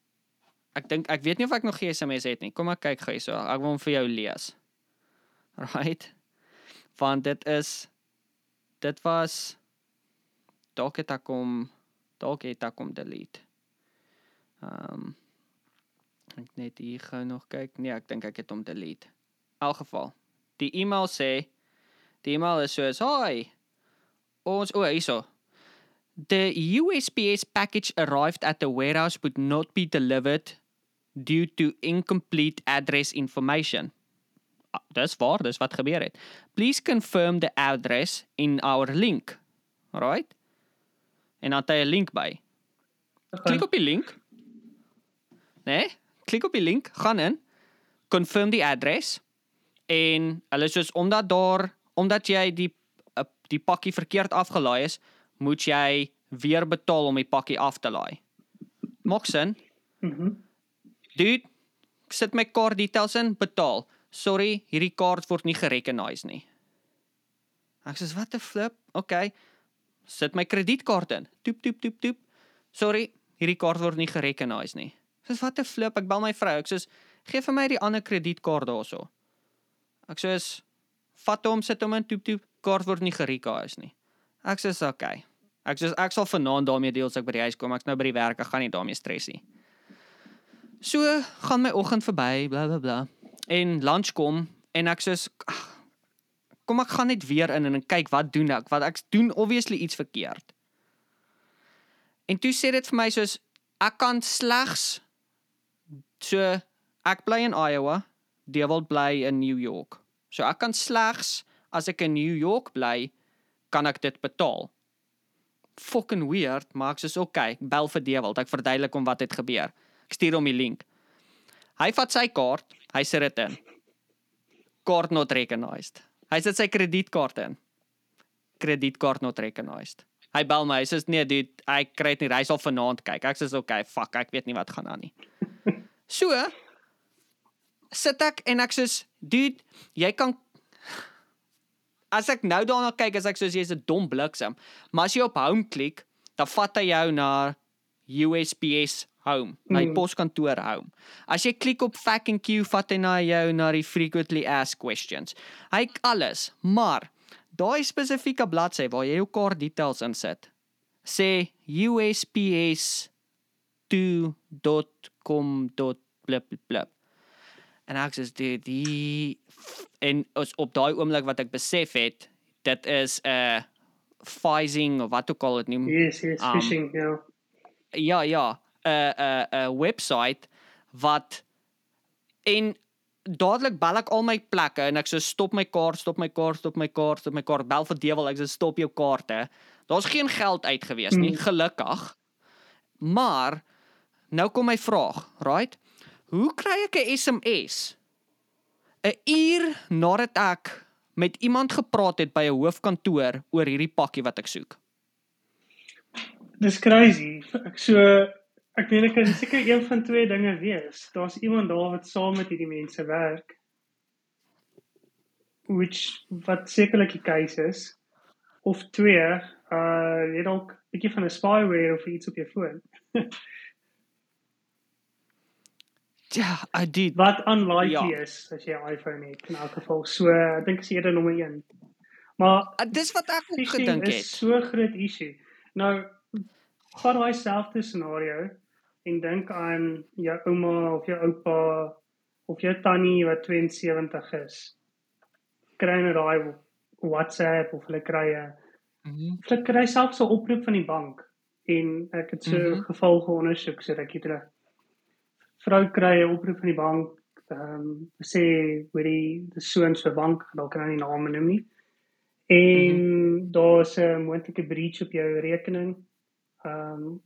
[SPEAKER 1] Ek dink ek weet nie of ek nog geen SMS het nie. Kom ek kyk gou hierso. Ek wil hom vir jou lees. Right? Want dit is dit was dalk het ek hom dalk het ek hom delete. Ehm um, ek net hier gou nog kyk. Nee, ek dink ek het hom delete. In elk geval, die e-mail sê die e-mail is soos: "Hi. Ons o, oh, hierso. The USPS package arrived at the warehouse but not be delivered due to incomplete address information. ah, dis waar, dis wat gebeur het. Please confirm the address in our link. Right? En dan het hy 'n link by. Klik op die link. Nee, klik op die link, gaan in, confirm die adres en hulle sê omdat daar omdat jy die uh, die pakkie verkeerd afgelaai is, moet jy weer betaal om die pakkie af te laai. Maak sin?
[SPEAKER 2] Mhm.
[SPEAKER 1] Dude, ek sit my kaart details in, betaal. Sorry, hierdie kaart word nie gerekenise nie. Ek sê wat 'n flip. Okay. Sit my kredietkaart in. Toep toep toep toep. Sorry, hierdie kaart word nie gerekenise nie. Sê wat 'n flip. Ek bel my vrou. Ek sê gee vir my die ander kredietkaart daarso. Ek sê vat hom, sit hom in toep toep. Kaart word nie gerekenise nie. Ek sê okay. Ek sê ek sal vanaand daarmee deel as ek by die huis kom. Ek's nou by die werk. Ek gaan nie daarmee stres nie. So gaan my oggend verby, bla bla bla. En lunch kom en ek sê kom ek gaan net weer in en ek kyk wat doen ek? Wat ek doen obviously iets verkeerd. En toe sê dit vir my soos ek kan slegs so ek bly in Iowa, Dewald bly in New York. So ek kan slegs as ek in New York bly, kan ek dit betaal. Fucking weird, maar ek sê okay, bel vir Dewald. Ek verduidelik hom wat het gebeur. Ek stuur hom die link. Hy vat sy kaart, hy sit dit in. Kaart not recognized. Hy sit sy kredietkaart in. Kredietkaart not recognized. Hy bel my, hy sê nee dude, ek kry dit nie. Hy sal vanaand kyk. Ek sê okay, fuck, ek weet nie wat gaan aan nie. <laughs> So sit ek en ek sê dude, jy kan <laughs> As ek nou daarna kyk, as ek soos jy's 'n dom bliksem, maar as jy op home klik, dan vat hy jou na USPS home, na die
[SPEAKER 2] Mm.
[SPEAKER 1] poskantoor home. As jy klik op FAQ and Q, vat hy na jou na die frequently asked questions. Hy alles, maar daai spesifieke bladsy waar jy jou kaart details insit, sê USPS 2.com. blip blip. En ek sê dit die en op daai oomblik wat ek besef het, dit is 'n uh, phishing of wat ook al dit noem.
[SPEAKER 2] Yes, yes,
[SPEAKER 1] Um,
[SPEAKER 2] phishing, ja.
[SPEAKER 1] Ja, ja, 'n 'n 'n webwerf wat en dadelik bel ek al my plekke en ek sê stop my kaart, stop my kaart, stop my kaart, stop my kaart. Bel vir Dewel, ek sê stop jou kaarte. Daar's geen geld uit gewees nie,
[SPEAKER 2] Mm.
[SPEAKER 1] gelukkig. Maar nou kom my vraag, right? Hoe kry ek 'n SMS 'n uur nadat ek met iemand gepraat het by 'n hoofkantoor oor hierdie pakkie wat ek soek?
[SPEAKER 2] Dis crazy. Ek so ek weet ek kan seker een van twee dinge wees. Daar's iemand daar wat saam met hierdie mense werk. Which wat sekerlik die case is. Of twee, uh jy dalk 'n bietjie van 'n spyware of iets op jou foon. <laughs>
[SPEAKER 1] Ja, I did.
[SPEAKER 2] Wat unlikely
[SPEAKER 1] Ja.
[SPEAKER 2] is as jy 'n iPhone het in elk geval. So ek dink is eerder nommer 1. Maar
[SPEAKER 1] Uh, dis wat ek ook gedink het.
[SPEAKER 2] so groot issue. Nou vat daai selfde scenario en dink aan jou ouma of jou oupa of jou tannie wat 72 is. Kry nou daai WhatsApp of hulle kry 'n
[SPEAKER 1] Mhm.
[SPEAKER 2] hulle kry selfs 'n oproep van die bank en ek het so
[SPEAKER 1] Mhm.
[SPEAKER 2] geval geondersoek so rukkie terug. Vrou kry 'n oproep van die bank ehm um, sê hoe die die soon se bank dalk kan nie name noem nie. En mm -hmm. daar's 'n moontlike breach op jou rekening. Ehm um,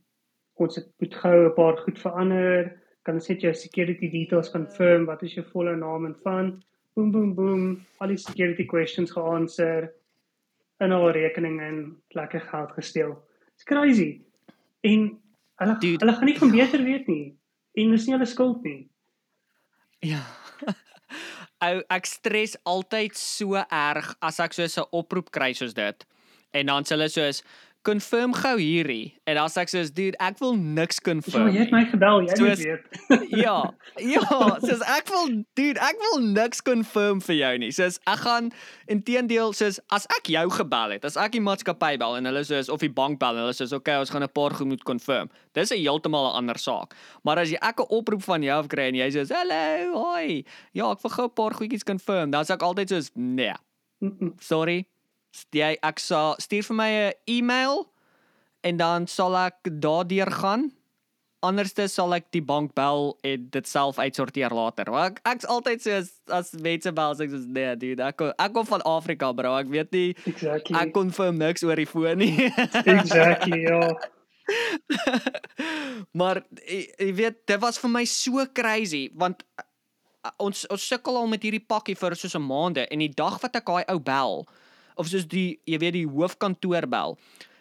[SPEAKER 2] ons het moet gou 'n paar goed verander. Kan net jou security details confirm wat is jou volle naam en van boom boom boom al die security questions geanswer in haar rekening en lekker geld gesteel. It's crazy. En hulle
[SPEAKER 1] Dude,
[SPEAKER 2] hulle gaan nie van beter weet nie. En dis nie hulle skuld nie.
[SPEAKER 1] Ja. <laughs> Ou ek stres altyd so erg as ek so 'n oproep kry soos dit. En dan sê hulle soos confirm gou hierdie en dan sê ek soos dude ek wil niks
[SPEAKER 2] Ja,
[SPEAKER 1] confirm.
[SPEAKER 2] jy het my gebel, jy
[SPEAKER 1] Soos-
[SPEAKER 2] weet. <laughs>
[SPEAKER 1] ja. Ja, soos ek wil dude, ek wil niks confirm vir jou nie. Soos ek gaan inteendeel soos as ek jou gebel het, as ek die maatskappy bel en hulle soos of die bank bel en hulle soos okay, ons gaan 'n paar goed moet confirm. Dis 'n heeltemal 'n ander saak. Maar as jy ek 'n oproep van jou af kry en jy soos hallo, hoi. Ja, ek wil gou 'n paar goedjies confirm. Dan sê ek altyd soos nee, sorry. Jy ek sal stuur vir my 'n e-mail en dan sal ek daardeur gaan anderste sal ek die bank bel en dit self uitsorteer later. Maar ek ek's altyd so as as mense bel sê ek soos nee, dude, ek kom, ek kom van Afrika, bro. Ek weet nie
[SPEAKER 2] Exactly.
[SPEAKER 1] ek confirm niks oor die foon nie.
[SPEAKER 2] exactly, ja. <laughs>
[SPEAKER 1] maar jy, weet, dit was vir my so crazy want uh, ons ons sukkel al met hierdie pakkie vir soos 'n maande en die dag wat ek daai ou bel of soos die jy weet die hoofkantoor bel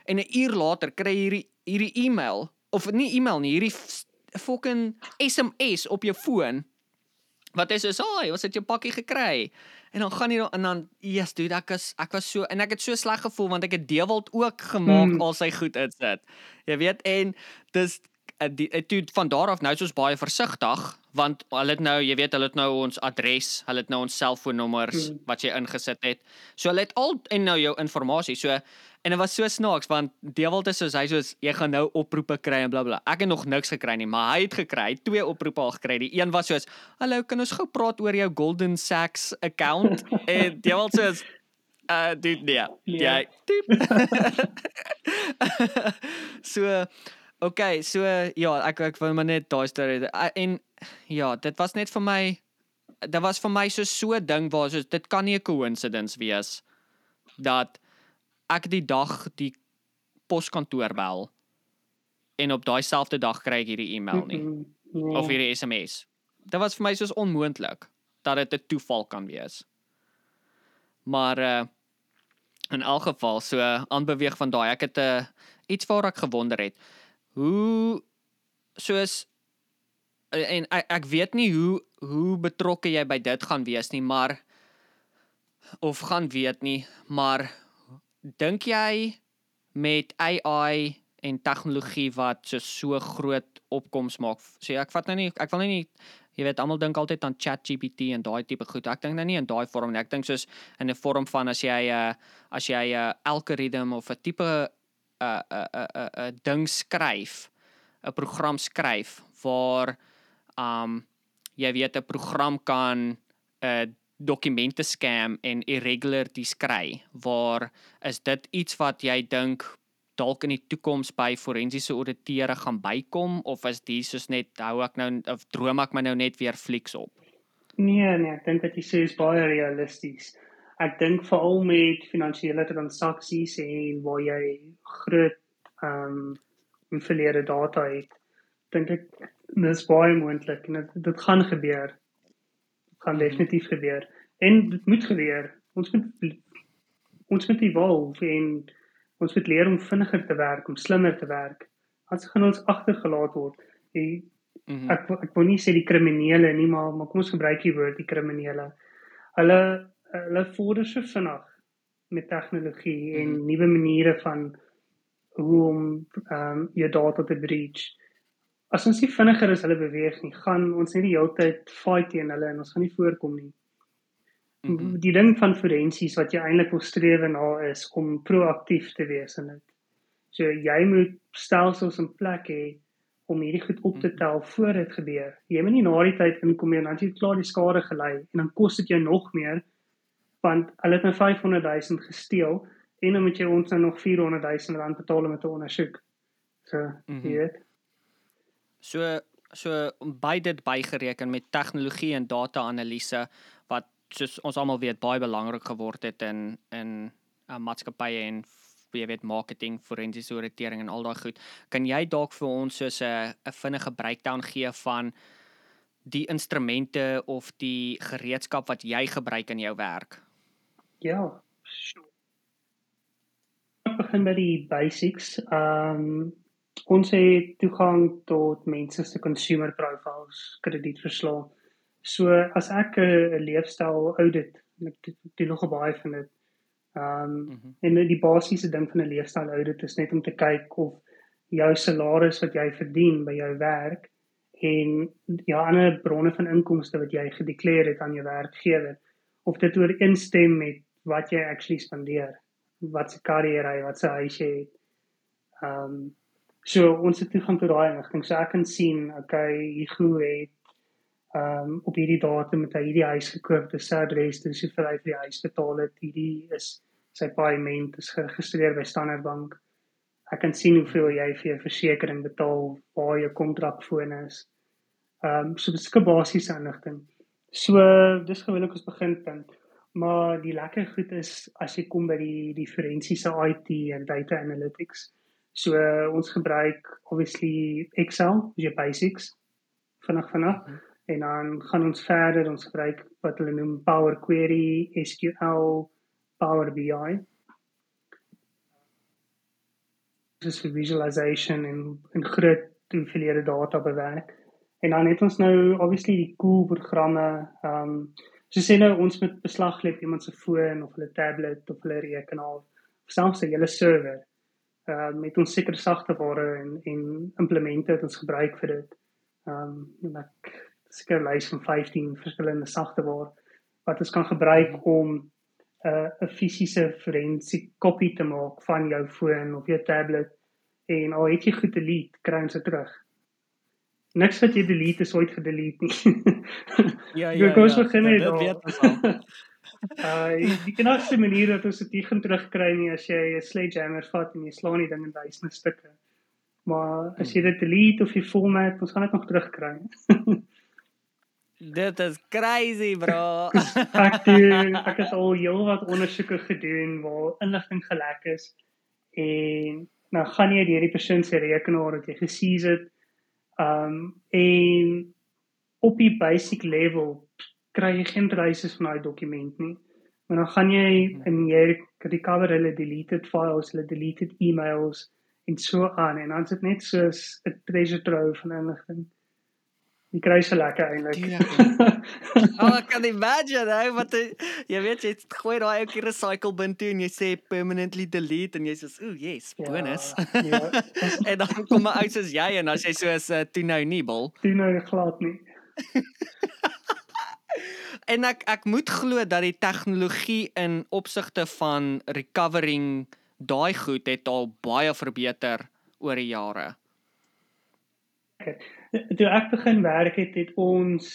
[SPEAKER 1] en 'n uur later kry jy hierdie hierdie e-mail of nie e-mail nie, hierdie fucking SMS op jou foon wat is so, "Ag, ons het jou pakkie gekry." En dan gaan jy dan en dan, "Yes, dude, ek is ek was so en ek het so sleg gevoel want ek het Dewald ook gemaak
[SPEAKER 2] Mm.
[SPEAKER 1] al sy goed insit. Jy weet en dis die eh, toe van daar af nou is ons baie versigtig want hulle het nou, jy weet, hulle het nou ons adres, hulle het nou ons selfoonnommers
[SPEAKER 2] Mm.
[SPEAKER 1] wat jy ingesit het. So hulle het al en nou jou inligting. So en dit was so snaaks want Dewald is soos hy soos jy gaan nou oproepe kry en blablabla. Ek het nog niks gekry nie, maar hy het gekry. Hy het twee oproepe al gekry. Die een was soos, "Hallo, kan ons gou praat oor jou Golden Sachs account?" <laughs> en Dewald soos uh dude nee. Jy diep. <laughs> so okay, so ja, ek ek wou maar net daai storie en ja, dit was net vir my dit was vir my so so ding waar soos dit kan nie 'n coincidence wees dat ek die dag die poskantoor bel en op daai selfde dag kry ek hierdie e-mail nie
[SPEAKER 2] Mm, nee.
[SPEAKER 1] of hierdie SMS. Dit was vir my soos onmoontlik dat dit 'n toeval kan wees. Maar uh in elk geval so aanbeweeg van daai ek het 'n uh, iets waar ek gewonder het. Hoe soos eh, en ek, ek weet nie hoe hoe betrokke jy by dit gaan wees nie, maar of gaan weet nie, maar dink jy met AI en tegnologie wat so so groot opkoms maak. So ek vat nou nie ek wil nou nie jy weet almal dink altyd aan ChatGPT en daai tipe goed. Ek dink nou nie in daai vorm nie. Ek dink soos in 'n vorm van as jy 'n uh, as jy 'n uh, algoritme of 'n tipe 'n 'n 'n 'n ding skryf, 'n program skryf waar um jy weet 'n program kan 'n uh, dokumente scam en irregularities kry waar is dit iets wat jy dink dalk in die toekoms by forensiese auditeure gaan bykom of is dit soos net hou ek nou of droom ek my nou net weer flieks op?
[SPEAKER 2] Nee, nee, ek dink wat jy sê is baie realisties. Ek dink veral met finansiële transaksies en waar jy groot ehm um, verlede data het, dink ek dis baie moontlik en dit, dit gaan gebeur. Dit gaan definitief gebeur. En dit moet gebeur. Ons moet ons moet evolve en ons moet leer om vinniger te werk, om slimmer te werk. Anders gaan ons agtergelaat word. Die
[SPEAKER 1] Mm -hmm.
[SPEAKER 2] ek ek wil nie sê die kriminele nie maar maar kom ons gebruik die woord die kriminele. Hulle hulle vorder so vinnig met tegnologie mm. en
[SPEAKER 1] Mhm.
[SPEAKER 2] nuwe maniere van hoe om ehm um, jou data te breach. As ons nie vinniger as hulle beweeg nie, gaan ons net die hele tyd fight teen hulle en ons gaan nie voorkom nie. Mm
[SPEAKER 1] Mhm.
[SPEAKER 2] -hmm. Die ding van forensies wat jy eintlik wil streef na is om proaktief te wees in dit. So jy moet stelsels in plek hê om hierdie goed op te tel voor dit gebeur. Jy moet nie na die tyd inkom en dan jy klaar die skade gelei en dan kos dit jou nog meer want hulle het nou 500 000 gesteel en dan moet jy ons nou nog 400 000 rand betaal om dit te ondersoek. So, mm. -hmm. jy weet.
[SPEAKER 1] So so by dit bygereken met tegnologie en data-analise wat soos ons almal weet baie belangrik geword het in in uh, maatskappye en jy weet marketing, forensiese auditering en al daai goed. Kan jy dalk vir ons soos 'n 'n vinnige breakdown gee van die instrumente of die gereedskap wat jy gebruik in jou werk?
[SPEAKER 2] Ja. Sure. Ek begin by die basics. Ehm um, ons het toegang tot mense se consumer profiles, kredietverslae. So as ek 'n leefstyl audit, ek doen- doen nog baie van dit. Ehm um,
[SPEAKER 1] Mm -hmm.
[SPEAKER 2] en die basiese ding van 'n leefstyl audit is net om te kyk of jou salaris wat jy verdien by jou werk en jou ander bronne van inkomste wat jy gedeklareer het aan jou werkgewer of dit ooreenstem met wat jy actually spandeer. Wat se kar jy ry, wat se huis jy het. Ehm um, so ons het toegang tot daai inligting. So ek kan sien, okay, Hugo het ehm um, op hierdie datum met hy hierdie huis gekoop, dis sy adres, dis hoeveel hy vir die huis betaal het. Hierdie is sy paaiement is geregistreer by Standard Bank. Ek kan sien hoeveel jy vir jou versekerings betaal, waar jou kontrakfoon is. Ehm um, so beskik basiese inligting. So dis gewoonlik ons beginpunt. Maar die lekker goed is as jy kom by die die forensiese IT en data analytics. So uh, ons gebruik obviously Excel, dis jou basics vinnig vinnig mm -hmm. en dan gaan ons verder ons gebruik wat hulle noem Power Query, SQL, Power BI. Dis vir visualization en en groot hoeveelhede data bewerk. En dan het ons nou obviously die cool programme ehm um, so sê nou ons met beslag lê iemand se foon of hulle tablet of hulle rekenaar of selfs 'n hele server uh met ons sekere sagteware en en implemente wat ons gebruik vir dit. Um en ek seker lys van 15 verskillende sagteware wat ons kan gebruik om 'n uh, 'n fisiese forensiek kopie te maak van jou foon of jou tablet en al het jy goed delete, kry ons dit terug. Niks wat jy delete is ooit gedelete nie.
[SPEAKER 1] ja <laughs> ja. Ek
[SPEAKER 2] ja. begin net. Dit weet ons al. <laughs> Uh die knapste manier dat ons dit gaan terugkry nie as jy 'n sledgehammer vat en jy slaan die ding in duisende stukke. Maar as jy dit delete of jy format, ons gaan dit nog terugkry. <laughs>
[SPEAKER 1] dit is crazy, bro.
[SPEAKER 2] ek doen ek het al heel wat ondersoeke gedoen waar inligting gelek is en nou gaan jy deur die persoon se rekenaar wat jy gesien het. Um en op die basic level kry jy geen traces van daai dokument nie. Maar dan gaan jy in jy recover hulle deleted files, hulle deleted emails en so aan en dan is dit net soos 'n treasure trove van inligting. Jy kry se lekker eintlik.
[SPEAKER 1] oh, ek kan imagine, hey, wat jy weet jy gooi daai ou keer recycle bin toe en jy sê permanently delete en jy sê, "Ooh, yes, ja, bonus." Ja, ja. <laughs> en dan kom maar uit soos jy en as jy soos uh, toe nou nie bil.
[SPEAKER 2] Toe nou glad nie <laughs>
[SPEAKER 1] en ek ek moet glo dat die tegnologie in opsigte van recovering daai goed het al baie verbeter oor die jare.
[SPEAKER 2] Toe ek begin werk het, het ons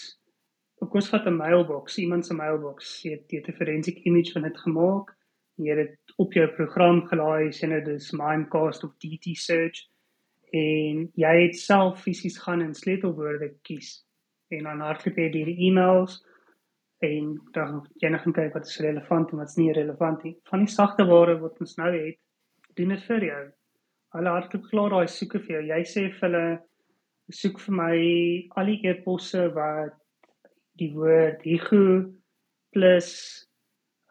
[SPEAKER 2] ook ons vat 'n mailbox, iemand se mailbox, jy het 'n forensic image van dit gemaak. Jy het dit op jou program gelaai, sien dit is Mimecast of DT search en jy het self fisies gaan en sleutelwoorde kies en dan hardloop jy deur die e-mails en dan jy nog gaan kyk wat is relevant en wat's nie relevant nie. Van die sagte ware wat ons nou het, doen dit vir jou. Hulle hardloop klaar daai soeke vir jou. Jy sê vir hulle soek vir my al die e-posse wat die woord higu plus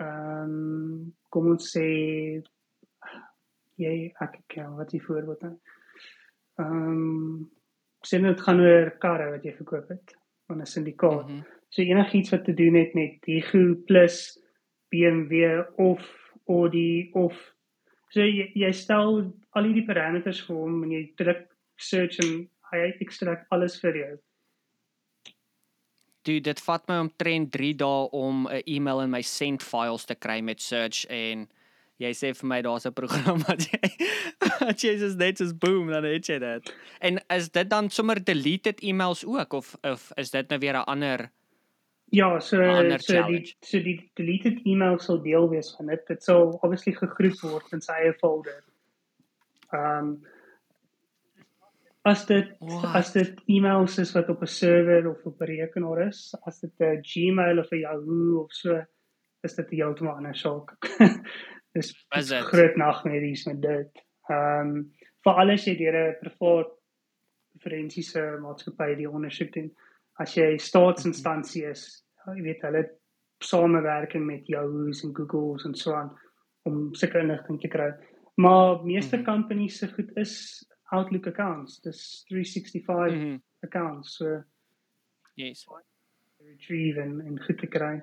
[SPEAKER 2] ehm um, kom ons sê jy ek ken wat die voorbeeld is. Ehm um, sien dit gaan oor karre wat jy verkoop het van 'n syndikaat. Mm -hmm. So enigiets wat te doen het met Higu plus BMW of Audi of so jy, jy stel al hierdie parameters vir hom en jy druk search en hy ekstrakt alles vir jou.
[SPEAKER 1] Dude, dit vat my omtrent 3 dae om 'n e-mail in my sent files te kry met search en jy sê vir my daar's 'n program <laughs> wat jy wat jy just net soos boom dan het jy dit. En is dit dan sommer deleted e-mails ook of of is dit nou weer 'n ander
[SPEAKER 2] Ja, so so die so die deleted email sal deel wees van dit. Dit sal obviously gegroep word in sy eie folder. Ehm um, as dit What? as dit emails is wat op 'n server of op 'n rekenaar is, as dit 'n Gmail of 'n Yahoo of so, is dit heeltemal 'n ander saak. <laughs> Dis groot nagmerries met dit. Ehm um, vir alles jy deur 'n privaat forensiese maatskappy die ondersoek doen as jy staatsinstansie is, jy weet hulle samewerking met Yahoo's en Google's en so aan om seker inligting te kry. Maar meeste -hmm. companies se goed is Outlook accounts, dis 365 mm -hmm. accounts. So
[SPEAKER 1] yes.
[SPEAKER 2] retrieve en en goed te kry.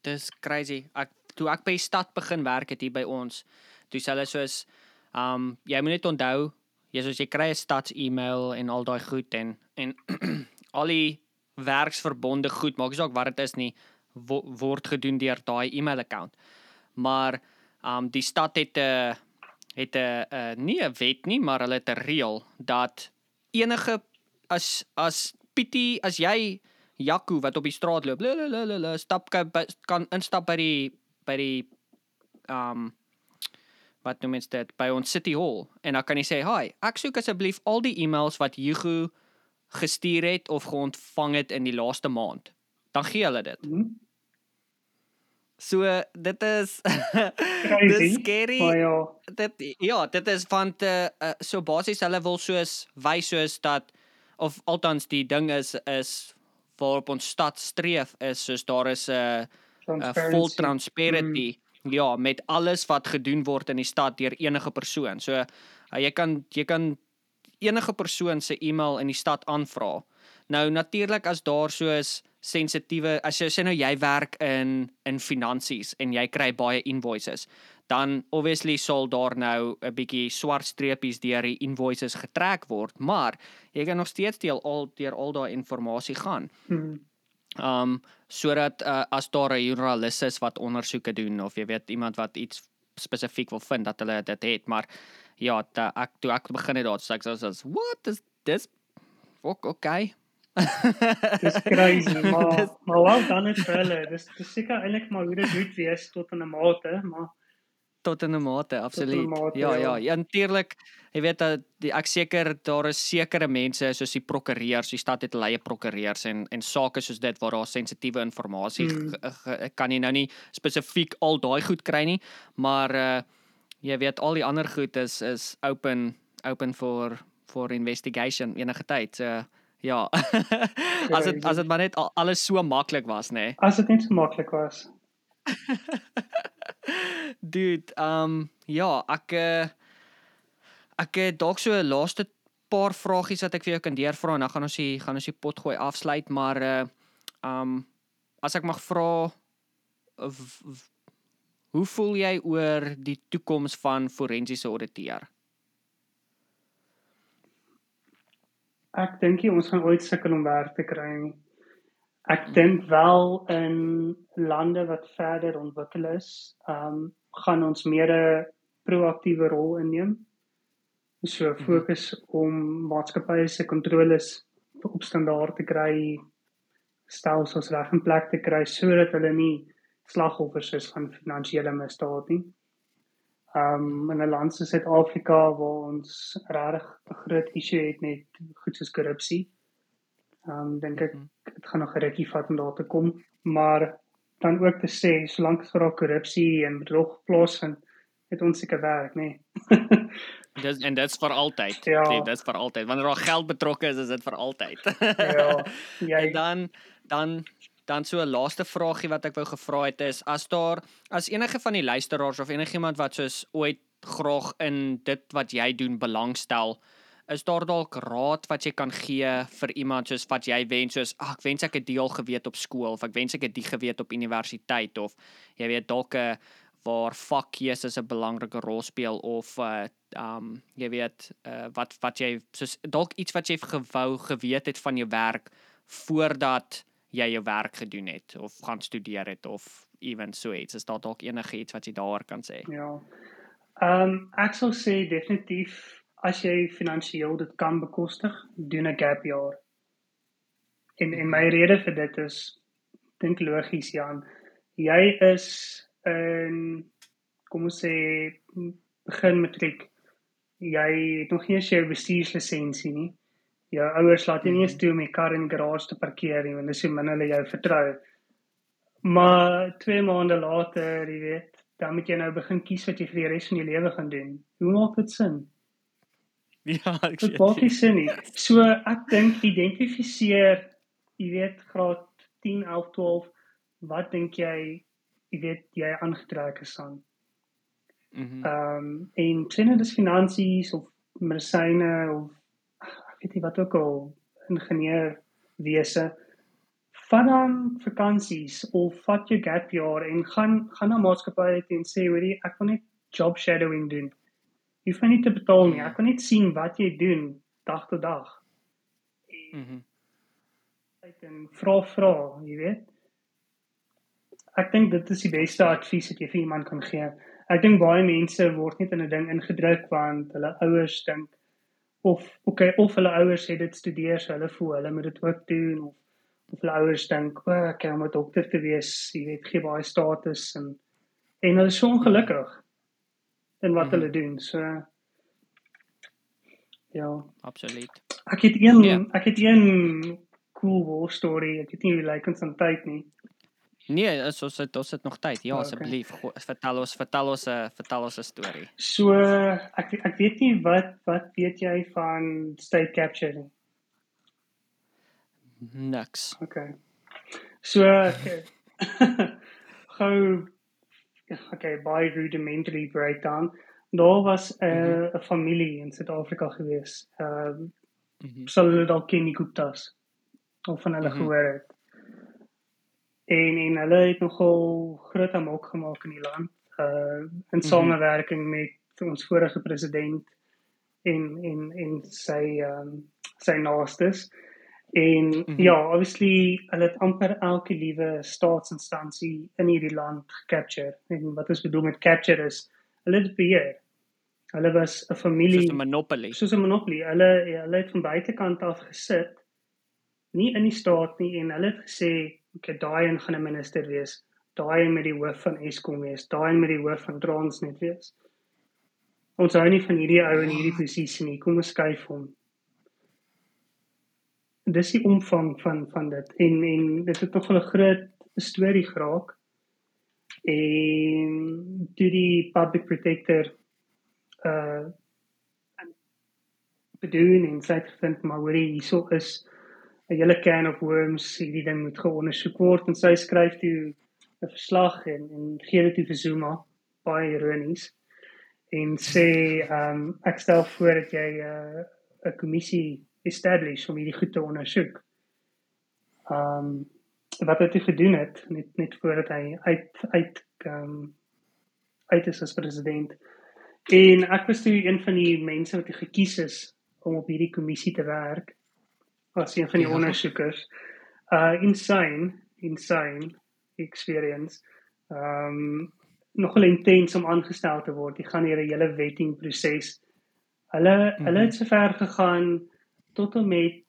[SPEAKER 1] Dis crazy. Ek toe ek by stad begin werk het hier by ons, toe hulle soos um jy moet net onthou jy soos jy kry 'n stads e-mail en al daai goed en en <clears throat> al die werksverbonde goed, maak nie saak wat dit is nie, wo word gedoen deur daai e-mail account. Maar um die stad het 'n het 'n uh, nie 'n wet nie, maar hulle het 'n reël dat enige as as Pietie, as jy Jaco wat op die straat loop, stap kan, kan instap by die by die um wat noem mens dit by ons City Hall en dan kan jy sê, "Hi, ek soek asseblief al die e-mails wat Hugo gestuur het of geontvang het in die laaste maand." Dan gee hulle dit.
[SPEAKER 2] Hmm?
[SPEAKER 1] So dit is <laughs> dis scary.
[SPEAKER 2] Maar ja,
[SPEAKER 1] dit ja, dit is van te uh, so basies hulle wil soos wys soos dat of althans die ding is is waarop ons stad streef is soos daar is 'n uh,
[SPEAKER 2] transparency.
[SPEAKER 1] transparency mm. ja met alles wat gedoen word in die stad deur enige persoon. So uh, jy kan jy kan enige persoon se e-mail in die stad aanvra. Nou natuurlik as daar soos sensitiewe as jy sê nou jy werk in in finansies en jy kry baie invoices, dan obviously sal daar nou 'n bietjie swart streepies deur die invoices getrek word, maar jy kan nog steeds deel al deur al daai inligting gaan.
[SPEAKER 2] Hmm.
[SPEAKER 1] Um sodat uh, as daar 'n joernalis is wat ondersoeke doen of jy weet iemand wat iets spesifiek wil vind dat hulle dit het, maar ja, ta, ek toe ek begin het daar sê ek soos what is this Fok, okay.
[SPEAKER 2] Dis crazy, <laughs> maar maar wel dan het vir hulle. Dis dis seker eintlik maar hoe dit moet wees tot 'n mate, maar
[SPEAKER 1] tot 'n mate, absoluut.
[SPEAKER 2] mate,
[SPEAKER 1] ja, ja,
[SPEAKER 2] ja.
[SPEAKER 1] ja, natuurlik. Jy weet dat die ek seker daar is sekere mense soos die prokureurs, die stad het hulle eie prokureurs en en sake soos dit waar daar sensitiewe inligting
[SPEAKER 2] mm.
[SPEAKER 1] kan jy nou nie spesifiek al daai goed kry nie, maar uh jy weet al die ander goed is is open open for for investigation enige tyd. So ja. <laughs> as dit as dit maar net al, alles so maklik was, nê. Nee. <laughs>
[SPEAKER 2] as dit net so maklik was.
[SPEAKER 1] Dude, um ja, ek uh, ek het dalk so 'n laaste paar vragies wat ek vir jou kan deurvra en dan gaan ons die gaan ons die pot gooi afsluit, maar uh um as ek mag vra hoe voel jy oor die toekoms van forensiese ouditeur?
[SPEAKER 2] Ek dink nie ons gaan ooit sukkel om werk te kry nie. Ek dink wel in lande wat verder ontwikkel is, ehm um, gaan ons meer 'n proaktiewe rol inneem. So fokus om maatskappye se kontroles op standaard te kry, stelsels reg in plek te kry sodat hulle nie slagoffers is van finansiële misdaad nie. Um in 'n land soos Suid-Afrika waar ons regtig 'n groot issue het met goed soos korrupsie. Um dink ek dit gaan nog 'n rukkie vat om daar te kom, maar dan ook te sê solank as daar korrupsie en bedrog plaasvind, het ons seker werk, nê. Nee.
[SPEAKER 1] Dis en dit's vir altyd.
[SPEAKER 2] Ja.
[SPEAKER 1] Nee, dit's vir altyd. Wanneer daar geld betrokke is, is dit vir altyd.
[SPEAKER 2] ja, <laughs> jy
[SPEAKER 1] En dan dan dan so 'n laaste vragie wat ek wou gevra het is as daar as enige van die luisteraars of enigiemand wat soos ooit graag in dit wat jy doen belangstel, is daar dalk raad wat jy kan gee vir iemand soos wat jy wens soos ag ek wens ek het deel geweet op skool of ek wens ek het die geweet op universiteit of jy weet dalk 'n waar vakkeuses 'n belangrike rol speel of uh um jy weet uh wat wat jy soos dalk iets wat jy gewou geweet het van jou werk voordat jy jou werk gedoen het of gaan studeer het of ewen so iets is daar dalk enige iets wat jy daaroor kan sê
[SPEAKER 2] Ja. Ehm um, ek sal sê definitief as jy finansiëel dit kan bekostig, doen 'n gap jaar. En en my rede vir dit is dink logies Jan. Jy is in kom ons sê begin matriek. Jy het nog nie eens jou bestuurslisensie nie. Jou ouers laat jou nie eens toe om die kar in die garage te parkeer nie, want dis hoe min hulle jou vertrou. Maar 2 maande later, jy weet, dan moet jy nou begin kies wat jy vir die res van jou lewe gaan doen. Hoe maak dit sin? <laughs>
[SPEAKER 1] ja ek
[SPEAKER 2] Dit maak nie sin nie. So ek dink identifiseer, jy weet, graad 10, 11, 12, wat dink jy, jy weet, jy aangetrek is aan?
[SPEAKER 1] Mhm.
[SPEAKER 2] Ehm um, en sien dit is finansies of medisyne of weet nie wat ook al ingenieur wese vat dan vakansies of vat jou gap jaar en gaan gaan na maatskappye toe en sê hoorie ek wil net job shadowing doen. Jy hoef my nie te betaal nie. Ek wil net sien wat jy doen dag tot dag.
[SPEAKER 1] Mhm.
[SPEAKER 2] Kyk en vra vra, jy weet. Ek dink dit is die beste advies wat jy vir iemand kan gee. Ek dink baie mense word net in 'n ding ingedruk want hulle ouers dink of okay of hulle ouers sê dit studeer so hulle voel hulle moet dit ook doen of of hulle ouers dink o, ek kan 'n dokter te wees, jy weet, gee baie status en en hulle is so ongelukkig. in wat
[SPEAKER 1] Mhm.
[SPEAKER 2] hulle doen. So ja,
[SPEAKER 1] Absoluut.
[SPEAKER 2] ek het een
[SPEAKER 1] Ja.
[SPEAKER 2] ek het een cool war story. Ek het nie like ons aan tyd nie.
[SPEAKER 1] Nee, is ons het ons het nog tyd. Ja,
[SPEAKER 2] Okay.
[SPEAKER 1] asseblief, go- vertel ons vertel ons 'n vertel ons 'n storie.
[SPEAKER 2] So ek ek weet nie wat wat weet jy van state capture nie.
[SPEAKER 1] Niks.
[SPEAKER 2] Okay. So okay. <laughs> gou okay, baie rudimentary breakdown. Daar was 'n uh, 'n familie in Suid-Afrika gewees. Ehm
[SPEAKER 1] Mhm.
[SPEAKER 2] sal hulle dalk ken die Guptas of van hulle
[SPEAKER 1] Mhm.
[SPEAKER 2] gehoor het. En en hulle het nogal groot amok gemaak in die land uh in samewerking met ons vorige president en en en sy ehm um, sy naastes. En mm
[SPEAKER 1] Mhm.
[SPEAKER 2] -hmm. ja, obviously hulle het amper elke liewe staatsinstansie in hierdie land gecapture. En wat ons bedoel met capture is hulle het beheer. Hulle was 'n familie
[SPEAKER 1] Soos 'n monopoly.
[SPEAKER 2] soos 'n monopolie. Hulle ja, hulle het van buitekant af gesit, nie in die staat nie en hulle het gesê, "Oké, daai een gaan 'n minister wees. Daai een met die hoof van Eskom wees. Daai een met die hoof van Transnet wees." Ons hou nie van hierdie ou in hierdie posisie nie. Kom ons skuif hom. Dis die omvang van van dit en en dit het tog 'n groot storie geraak. En toe die public protector uh bedoel en sy het gevind maar hoorie hierso is 'n hele can of worms hierdie ding moet geondersoek word en sy skryf toe 'n verslag en en gee dit toe vir Zuma baie ironies en sê ehm um, ek stel voor dat jy 'n uh, 'n kommissie establish om hierdie goed te ondersoek. Ehm um, wat het hy gedoen het net net voordat hy uit uit ehm um, uit is as president. En ek was toe een van die mense wat gekies is om op hierdie kommissie te werk as een van die
[SPEAKER 1] Ja.
[SPEAKER 2] ondersoekers. Uh insane, insane experience. Um nogal intens om aangestel te word. Jy gaan hier 'n hele vetting proses. Hulle mm -hmm. hulle het so ver gegaan tot en met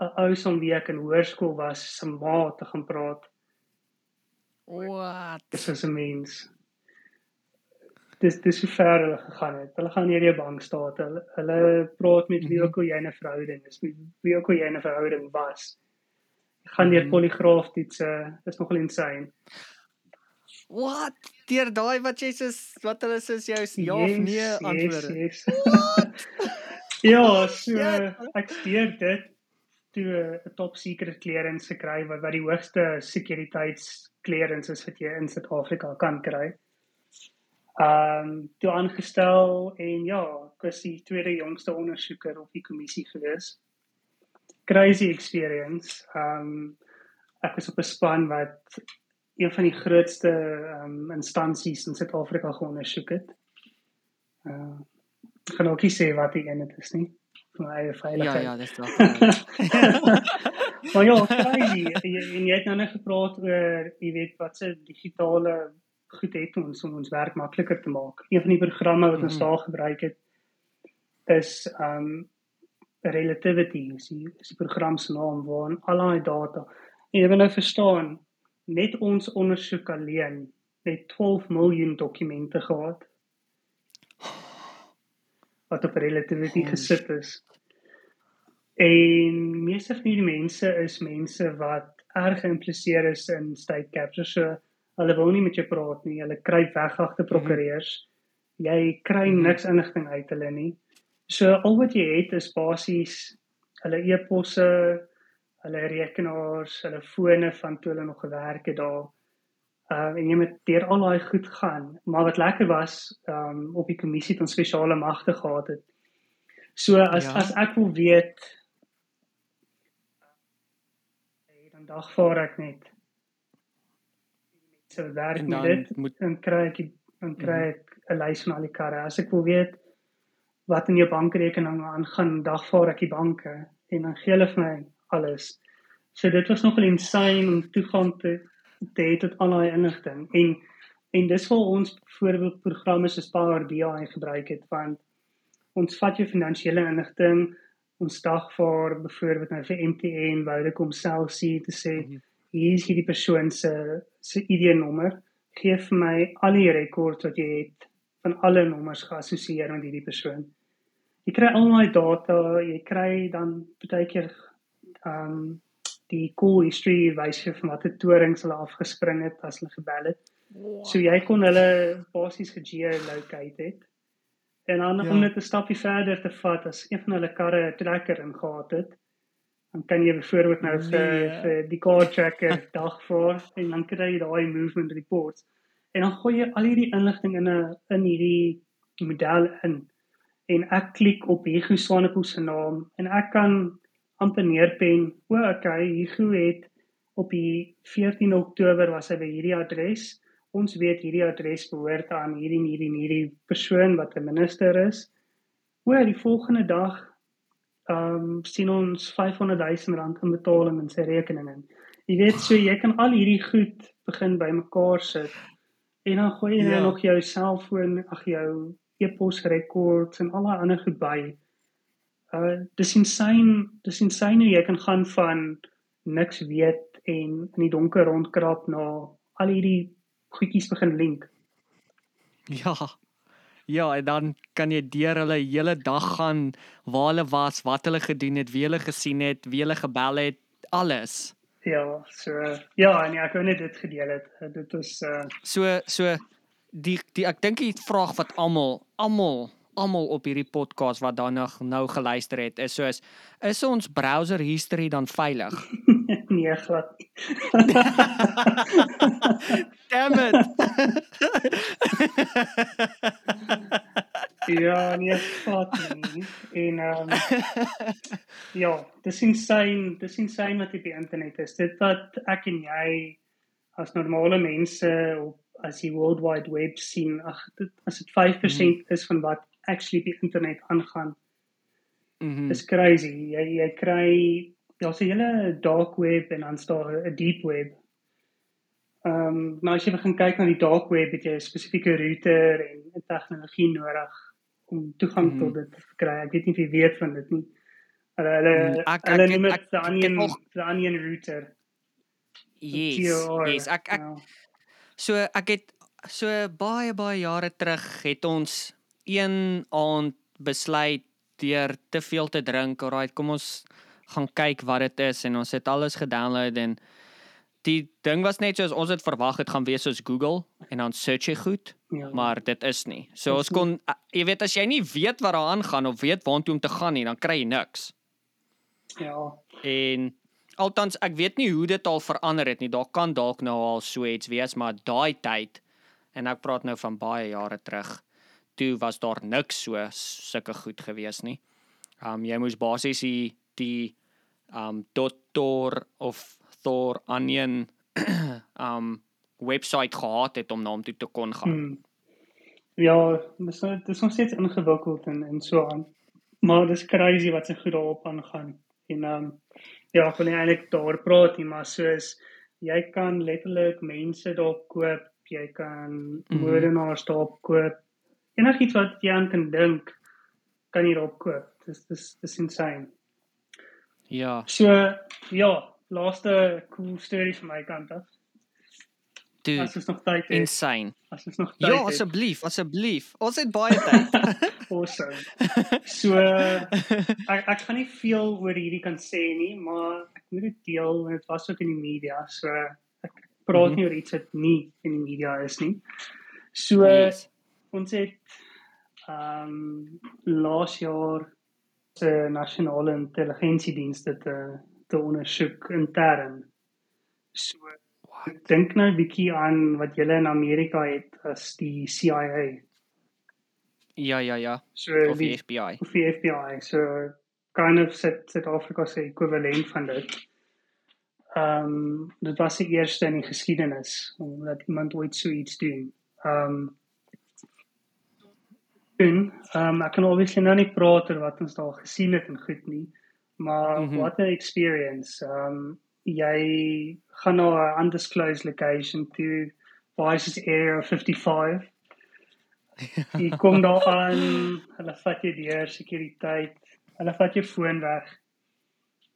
[SPEAKER 2] 'n ou som wie ek in hoërskool was, se ma te gaan praat.
[SPEAKER 1] Wat?
[SPEAKER 2] Dis is 'n mens. Dis dis hoe ver hulle gegaan het. Hulle gaan hier jou bank staat. Hulle hulle praat met wie
[SPEAKER 1] Mhm.
[SPEAKER 2] ook al jy 'n verhouding is, met wie ook al jy 'n verhouding was. Jy gaan deur
[SPEAKER 1] Mhm.
[SPEAKER 2] poligraaf toetse. Dis nogal insane.
[SPEAKER 1] Wat? Deur daai wat jy soos wat hulle soos jou ja of nee antwoorde.
[SPEAKER 2] Yes, yes. <laughs> ja, so
[SPEAKER 1] Ja.
[SPEAKER 2] ek studeer dit toe 'n top secret clearance gekry wat wat die hoogste sekuriteitsclearance is wat jy in Suid-Afrika kan kry. Ehm um, toe aangestel en ja, ek was die tweede jongste ondersoeker op die kommissie gewees. Crazy experience. Ehm um, ek was op 'n span wat een van die grootste ehm um, instansies in Suid-Afrika geondersoek het. Uh ek gaan ook nie sê wat die een dit is nie. Vir my eie
[SPEAKER 1] Ja
[SPEAKER 2] veiligheid.
[SPEAKER 1] ja, dis wel. <laughs>
[SPEAKER 2] maar ja, crazy. Jy, jy het nou net gepraat oor, jy weet, wat se digitale goed het ons om ons werk makliker te maak. Een van die programme wat ons
[SPEAKER 1] Mhm.
[SPEAKER 2] daar gebruik het is um relativity, is die, is die program se naam waarin al daai data. En jy moet nou verstaan, net ons ondersoek alleen het 12 miljoen dokumente gehad wat op relativity
[SPEAKER 1] Holy
[SPEAKER 2] gesit is. En meeste van hierdie mense is mense wat erg geïmpliseer is in state capture. So hulle wil nie met jou praat nie. Hulle kruip weg agter prokureurs. Jy kry
[SPEAKER 1] Mhm.
[SPEAKER 2] niks inligting uit hulle nie. So al wat jy het is basies hulle e-posse, hulle rekenaars, hulle fone van toe hulle nog gewerk het daar. Uh en jy moet deur al daai goed gaan. Maar wat lekker was, um op die kommissie het ons spesiale magte gehad het. So as
[SPEAKER 1] Ja.
[SPEAKER 2] as ek wil weet dan dagvaar ek net. So werk
[SPEAKER 1] En
[SPEAKER 2] met
[SPEAKER 1] dan
[SPEAKER 2] dit
[SPEAKER 1] moet-
[SPEAKER 2] dan kry ek die- dan kry ek 'n lys van al die karre. As ek wil weet wat in jou bankrekening aangaan, dagvaar ek die banke en dan gee hulle vir my alles. So dit was nogal insane om toegang te te hê tot al daai inligting en en dis waar ons byvoorbeeld programme soos Power BI gebruik het want ons vat jou finansiële inligting ons dagvaar byvoorbeeld nou vir MTN Vodacom Cell C te sê
[SPEAKER 1] Mhm.
[SPEAKER 2] Hier is hierdie persoon se se ID-nommer gee vir my al die rekords wat jy het van alle nommers geassosieer met hierdie persoon. Jy kry al daai data, jy kry dan baie keer ehm um, die call history wys jy van watter torings hulle afgespring het as hulle gebel het. So jy kon hulle basies gegeolocate het. En dan ja. om net 'n stapie verder te vat as een van hulle karre 'n tracker ingehaat het, dan kan jy byvoorbeeld nou vir, nee. vir die car tracker dag voor en dan kry jy daai movement reports. En dan gooi jy al hierdie inligting in 'n in hierdie model in. En ek klik op Hugo Swanepoel se naam en ek kan amper neerpen, o, okay, Hugo het op die 14 Oktober was hy by hierdie adres ons weet hierdie adres behoort aan hierdie hierdie hierdie persoon wat 'n minister is. Oor die volgende dag ehm um, sien ons 500 000 rand in betaling in sy rekening in. Jy weet so jy kan al hierdie goed begin bymekaar sit en dan gooi jy ja. nog jou selfoon, ag jou e-pos rekords en al daai ander goed by. Uh dis insane, dis insane jy kan gaan van niks weet en in die donker rondkrap na al hierdie goedjies begin link.
[SPEAKER 1] Ja. Ja, en dan kan jy deur hulle hele dag gaan waar hulle was, wat hulle gedoen het, wie hulle gesien het, wie hulle gebel het, alles.
[SPEAKER 2] Ja, so ja, en ja, ek wou net dit gedeel het. Dit is uh
[SPEAKER 1] so so die die ek dink die vraag wat almal almal almal op hierdie podcast wat dan nog nou geluister het is soos is ons browser history dan veilig? <laughs>
[SPEAKER 2] nee, glad. <laughs>
[SPEAKER 1] Damn it. <laughs>
[SPEAKER 2] ja, nee, glad nie. En ehm um, <laughs> ja, dis insane, dis insane wat op die internet is. Dit wat ek en jy as normale mense op as die world wide web sien, ag dit as dit 5% mm. is van wat actually die internet aangaan. Mhm. Mm is crazy. Jy jy kry daar's 'n hele dark web en dan staan 'n deep web. Ehm um, maar as jy begin kyk na die dark web, het jy 'n spesifieke router en tegnologie nodig om toegang mm -hmm. tot dit te kry. Ek weet nie of jy weet van dit nie. Hulle hulle
[SPEAKER 1] mm, hulle noem
[SPEAKER 2] dit die onion die onion router.
[SPEAKER 1] Yes. Yes, ek ek ja. so ek het so baie baie jare terug het ons een aand besluit deur te veel te drink, alright, kom ons gaan kyk wat dit is en ons het alles gedownload en die ding was net soos ons het verwag het gaan wees soos Google en dan search jy goed, ja. maar dit is nie. So ons kon jy weet as jy nie weet wat daar aangaan of weet waartoe om te gaan nie, dan kry jy niks.
[SPEAKER 2] Ja.
[SPEAKER 1] En althans ek weet nie hoe dit al verander het nie. Daar kan dalk nou al so iets wees, maar daai tyd en ek praat nou van baie jare terug toe was daar niks so sulke goed gewees nie. Um jy moes basies die die um Dottor of Thor Onion <clears throat> um webwerf gehad het om na hom toe te kon gaan. Hmm.
[SPEAKER 2] Ja, dis dis nog steeds ingewikkeld en en so aan. Maar dis crazy wat se goed daarop aangaan. En um ja, ek wil nie eintlik daar praat nie, maar soos jy kan letterlik mense daar koop, jy kan mm -hmm. moordenaars daar koop enigiets wat jy aan kan dink kan jy daarop koop. Dis dis dis insane.
[SPEAKER 1] Ja.
[SPEAKER 2] So ja, laaste cool storie van my kant af.
[SPEAKER 1] Dude,
[SPEAKER 2] as ons nog tyd het.
[SPEAKER 1] Insane.
[SPEAKER 2] As ons nog tyd
[SPEAKER 1] ja, het. Ja, asseblief, asseblief. Ons het baie tyd. <laughs>
[SPEAKER 2] awesome. So ek ek kan nie veel oor hierdie kan sê nie, maar ek moet dit deel want dit was ook in die media. So ek praat mm -hmm. nie oor iets wat nie in die media is nie. So yes ons het ehm um, laas jaar se nasionale intelligensiedienste te te ondersoek intern. So ek dink nou 'n bietjie aan wat julle in Amerika het as die CIA.
[SPEAKER 1] Ja ja ja.
[SPEAKER 2] So of die FBI. Of die FBI. So kind of set set Afrika se ekwivalent van dit. Ehm um, dit was die eerste in die geskiedenis omdat iemand ooit so iets doen. Ehm um, doen. Ehm um, ek kan obviously nou nie praat oor wat ons daar gesien het en goed nie. Maar mm -hmm. what an experience. Um, jy gaan na 'n undisclosed location to Vice's Area 55. <laughs> jy kom daar aan, hulle vat jou deur sekuriteit. Hulle vat jou foon weg.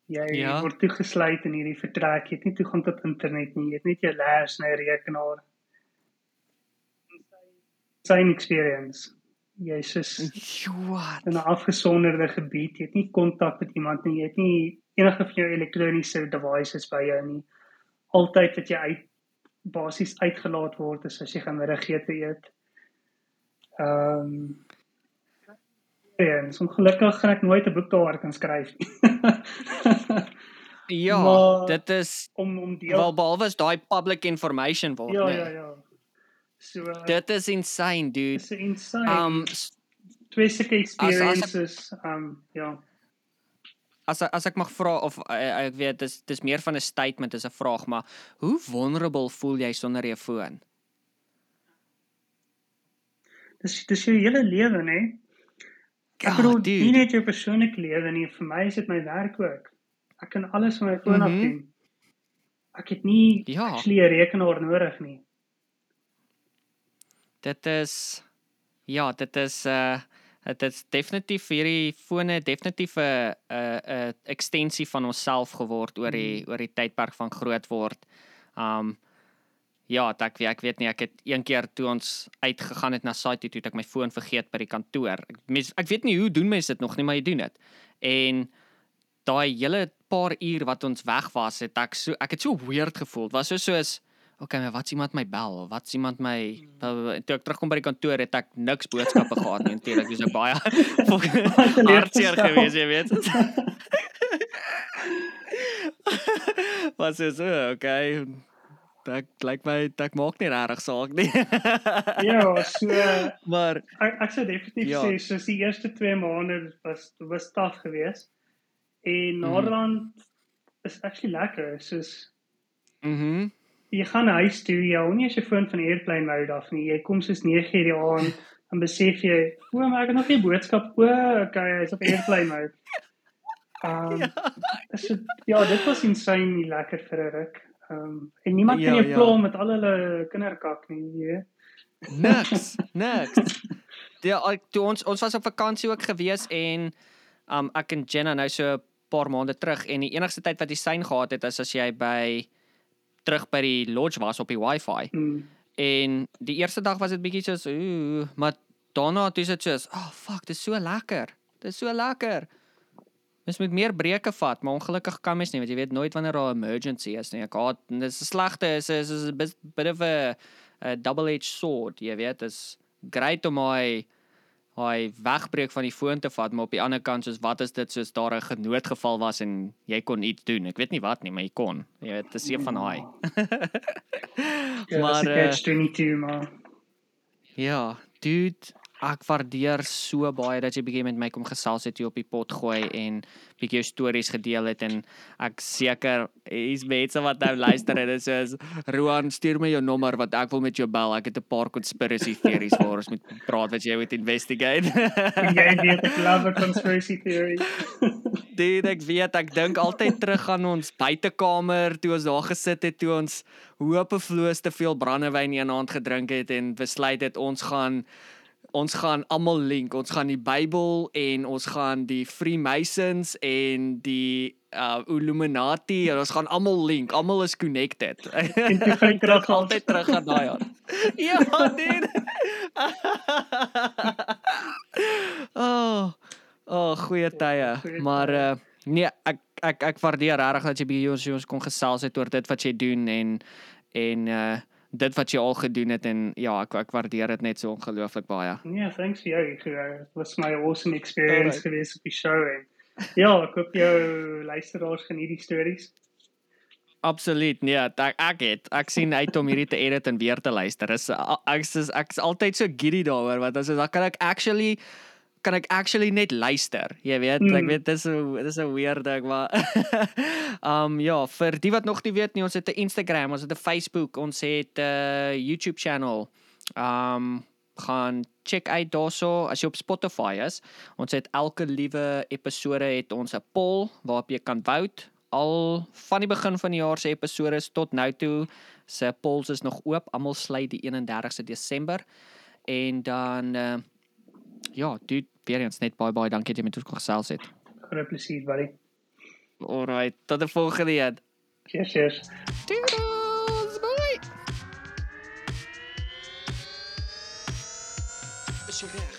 [SPEAKER 2] Jy ja. word toegesluit in hierdie vertrek. Jy het nie toegang tot internet nie. Jy het net jou laps en 'n rekenaar same experience. Jy's is
[SPEAKER 1] Wat?
[SPEAKER 2] in 'n afgesonderde gebied. Jy het nie kontak met iemand nie. Jy het nie enige van jou elektroniese devices by jou nie. Altyd wat jy uit basies uitgelaat word is as jy gaan middagete eet. Ehm um, en so ongelukkig gaan ek nooit 'n boek daaroor kan skryf nie. <laughs>
[SPEAKER 1] Ja,
[SPEAKER 2] Maar-
[SPEAKER 1] dit is
[SPEAKER 2] om om deel
[SPEAKER 1] wel behalwe as daai public information word,
[SPEAKER 2] Ja,
[SPEAKER 1] nee.
[SPEAKER 2] ja, ja. So uh,
[SPEAKER 1] Dit is insane, dude.
[SPEAKER 2] is insane.
[SPEAKER 1] Um
[SPEAKER 2] twee sulke
[SPEAKER 1] as ek-
[SPEAKER 2] experiences um ja.
[SPEAKER 1] as as ek mag vra of uh, ek weet dis dis meer van 'n statement as 'n vraag, maar hoe vulnerable voel jy sonder jou foon?
[SPEAKER 2] Dis dis jou hele lewe, né? Ek
[SPEAKER 1] Ja,
[SPEAKER 2] bedoel
[SPEAKER 1] dude.
[SPEAKER 2] nie net jou persoonlike lewe nie, vir my is dit my werk ook. Ek kan alles van my foon af
[SPEAKER 1] Mhm.
[SPEAKER 2] doen. Ek het nie
[SPEAKER 1] Ja.
[SPEAKER 2] actually 'n rekenaar nodig nie.
[SPEAKER 1] Dit is ja, dit is uh dit is definitief hierdie fone definitief 'n 'n 'n ekstensie van onsself geword oor die oor die tydperk van groot word. Um ja, ek weet ek weet nie ek het een keer toe ons uitgegaan het na site toe, ek my foon vergeet by die kantoor. Ek mens ek weet nie hoe doen mense dit nog nie, maar jy doen dit. En daai hele paar uur wat ons weg was, het ek so ek het so weird gevoel. Was so soos okay, maar wat's iemand my bel? Wat's iemand my en toe ek terugkom by die kantoor het ek niks boodskappe gehad nie. Natuurlik, dis ek baie <laughs> hartseer geweest, jy weet. <laughs> Was is so, okay. Dit lyk my dit maak nie regtig saak nie. <laughs>
[SPEAKER 2] Ja, so
[SPEAKER 1] maar
[SPEAKER 2] ek ek sou definitief
[SPEAKER 1] Ja.
[SPEAKER 2] sê soos die eerste 2 maande was was taaf geweest. En
[SPEAKER 1] Mhm.
[SPEAKER 2] naderhand is actually lekker. Soos
[SPEAKER 1] mhm.
[SPEAKER 2] Jy gaan huis toe, jy hou nie as jy foon van airplane mode af nie. Jy kom soos 9:00 die aand dan besef jy, o, maar ek het nog nie boodskap. O, okay, hy's op airplane mode. Um, <laughs> ja. So, ja, dit was insane lekker vir 'n ruk. Um, en niemand kan
[SPEAKER 1] Ja,
[SPEAKER 2] jou
[SPEAKER 1] ja.
[SPEAKER 2] pla met al hulle kinderkak nie, jy weet.
[SPEAKER 1] Niks, <laughs> niks. Ja, ek toe ons ons was op vakansie ook gewees en um ek en Jenna nou so 'n paar maande terug en die enigste tyd wat jy sein gehad het is as jy by terug by die lodge was op die wifi.
[SPEAKER 2] Mm.
[SPEAKER 1] En die eerste dag was dit bietjie soos ooh, maar daarna toe is dit soos, "Oh fuck, dit is so lekker. Dit is so lekker." Mens moet meer breuke vat, maar ongelukkig kan mens nie want jy weet nooit wanneer daar 'n emergency is nie. Ek haat dis 'n slegte is is is 'n bit of a, a double-edged sword, jy weet, dis great om hy hy wegbreek van die foon te vat, maar op die ander kant soos wat is dit soos daar 'n genoodgeval was en jy kon iets doen. Ek weet nie wat nie, maar jy kon. Jy weet, dis een van daai.
[SPEAKER 2] Ja, <laughs>
[SPEAKER 1] Maar,
[SPEAKER 2] maar
[SPEAKER 1] eh,
[SPEAKER 2] catch 22 maar.
[SPEAKER 1] Ja, dude, ek waardeer so baie dat jy bietjie met my kom gesels het hier op die pot gooi en bietjie jou stories gedeel het en ek seker hier's mense wat nou luister en dit sê Roan, stuur my jou nommer want ek wil met jou bel. Ek het 'n paar conspiracy theories waar ons moet praat wat jy moet investigate.
[SPEAKER 2] Jy weet ek love a conspiracy theory.
[SPEAKER 1] Dit ek weet ek dink altyd terug aan ons buitekamer toe ons daar gesit het toe ons hoopevloos te veel brandewyn een aand gedrink het en besluit het ons gaan ons gaan almal link. Ons gaan die Bybel en ons gaan die Freemasons en die uh Illuminati en ons gaan almal link. Almal is connected. <laughs>
[SPEAKER 2] En toe gaan jy terug
[SPEAKER 1] dink altyd terug aan daai <laughs> jaar. ja, nee. <laughs> oh. Oh, goeie tye. Maar uh nee, ek ek ek waardeer regtig dat jy by ons ons kon gesels het oor dit wat jy doen en en uh dit wat jy al gedoen het en ja, ek ek waardeer dit net so ongelooflik baie.
[SPEAKER 2] Ja, thanks vir jou. Dit was my awesome experience
[SPEAKER 1] Alright.
[SPEAKER 2] geweest op die show en ja, ek hoop jou luisteraars geniet die stories.
[SPEAKER 1] Absoluut. Nee, ek ek het ek sien uit om hierdie te edit en weer te luister. Is ek is ek's altyd so giddy daaroor want as dan kan ek actually kan ek actually net luister. Jy weet, mm. ek weet dis 'n dis 'n weird ding, maar <laughs> um ja, vir die wat nog nie weet nie, ons het 'n Instagram, ons het 'n Facebook, ons het 'n YouTube channel. Um gaan check uit daarso as jy op Spotify is. Ons het elke liewe episode het ons 'n poll waarop jy kan vote. Al van die begin van die jaar se episode tot nou toe se polls is nog oop. Almal sluit die 31ste Desember. En dan uh, ja, dude, eens net baie baie dankie dat jy met ons kon gesels het.
[SPEAKER 2] Groot plesier, buddy.
[SPEAKER 1] Alright, tot die volgende een.
[SPEAKER 2] Cheers, cheers.
[SPEAKER 1] Toodles, bye. is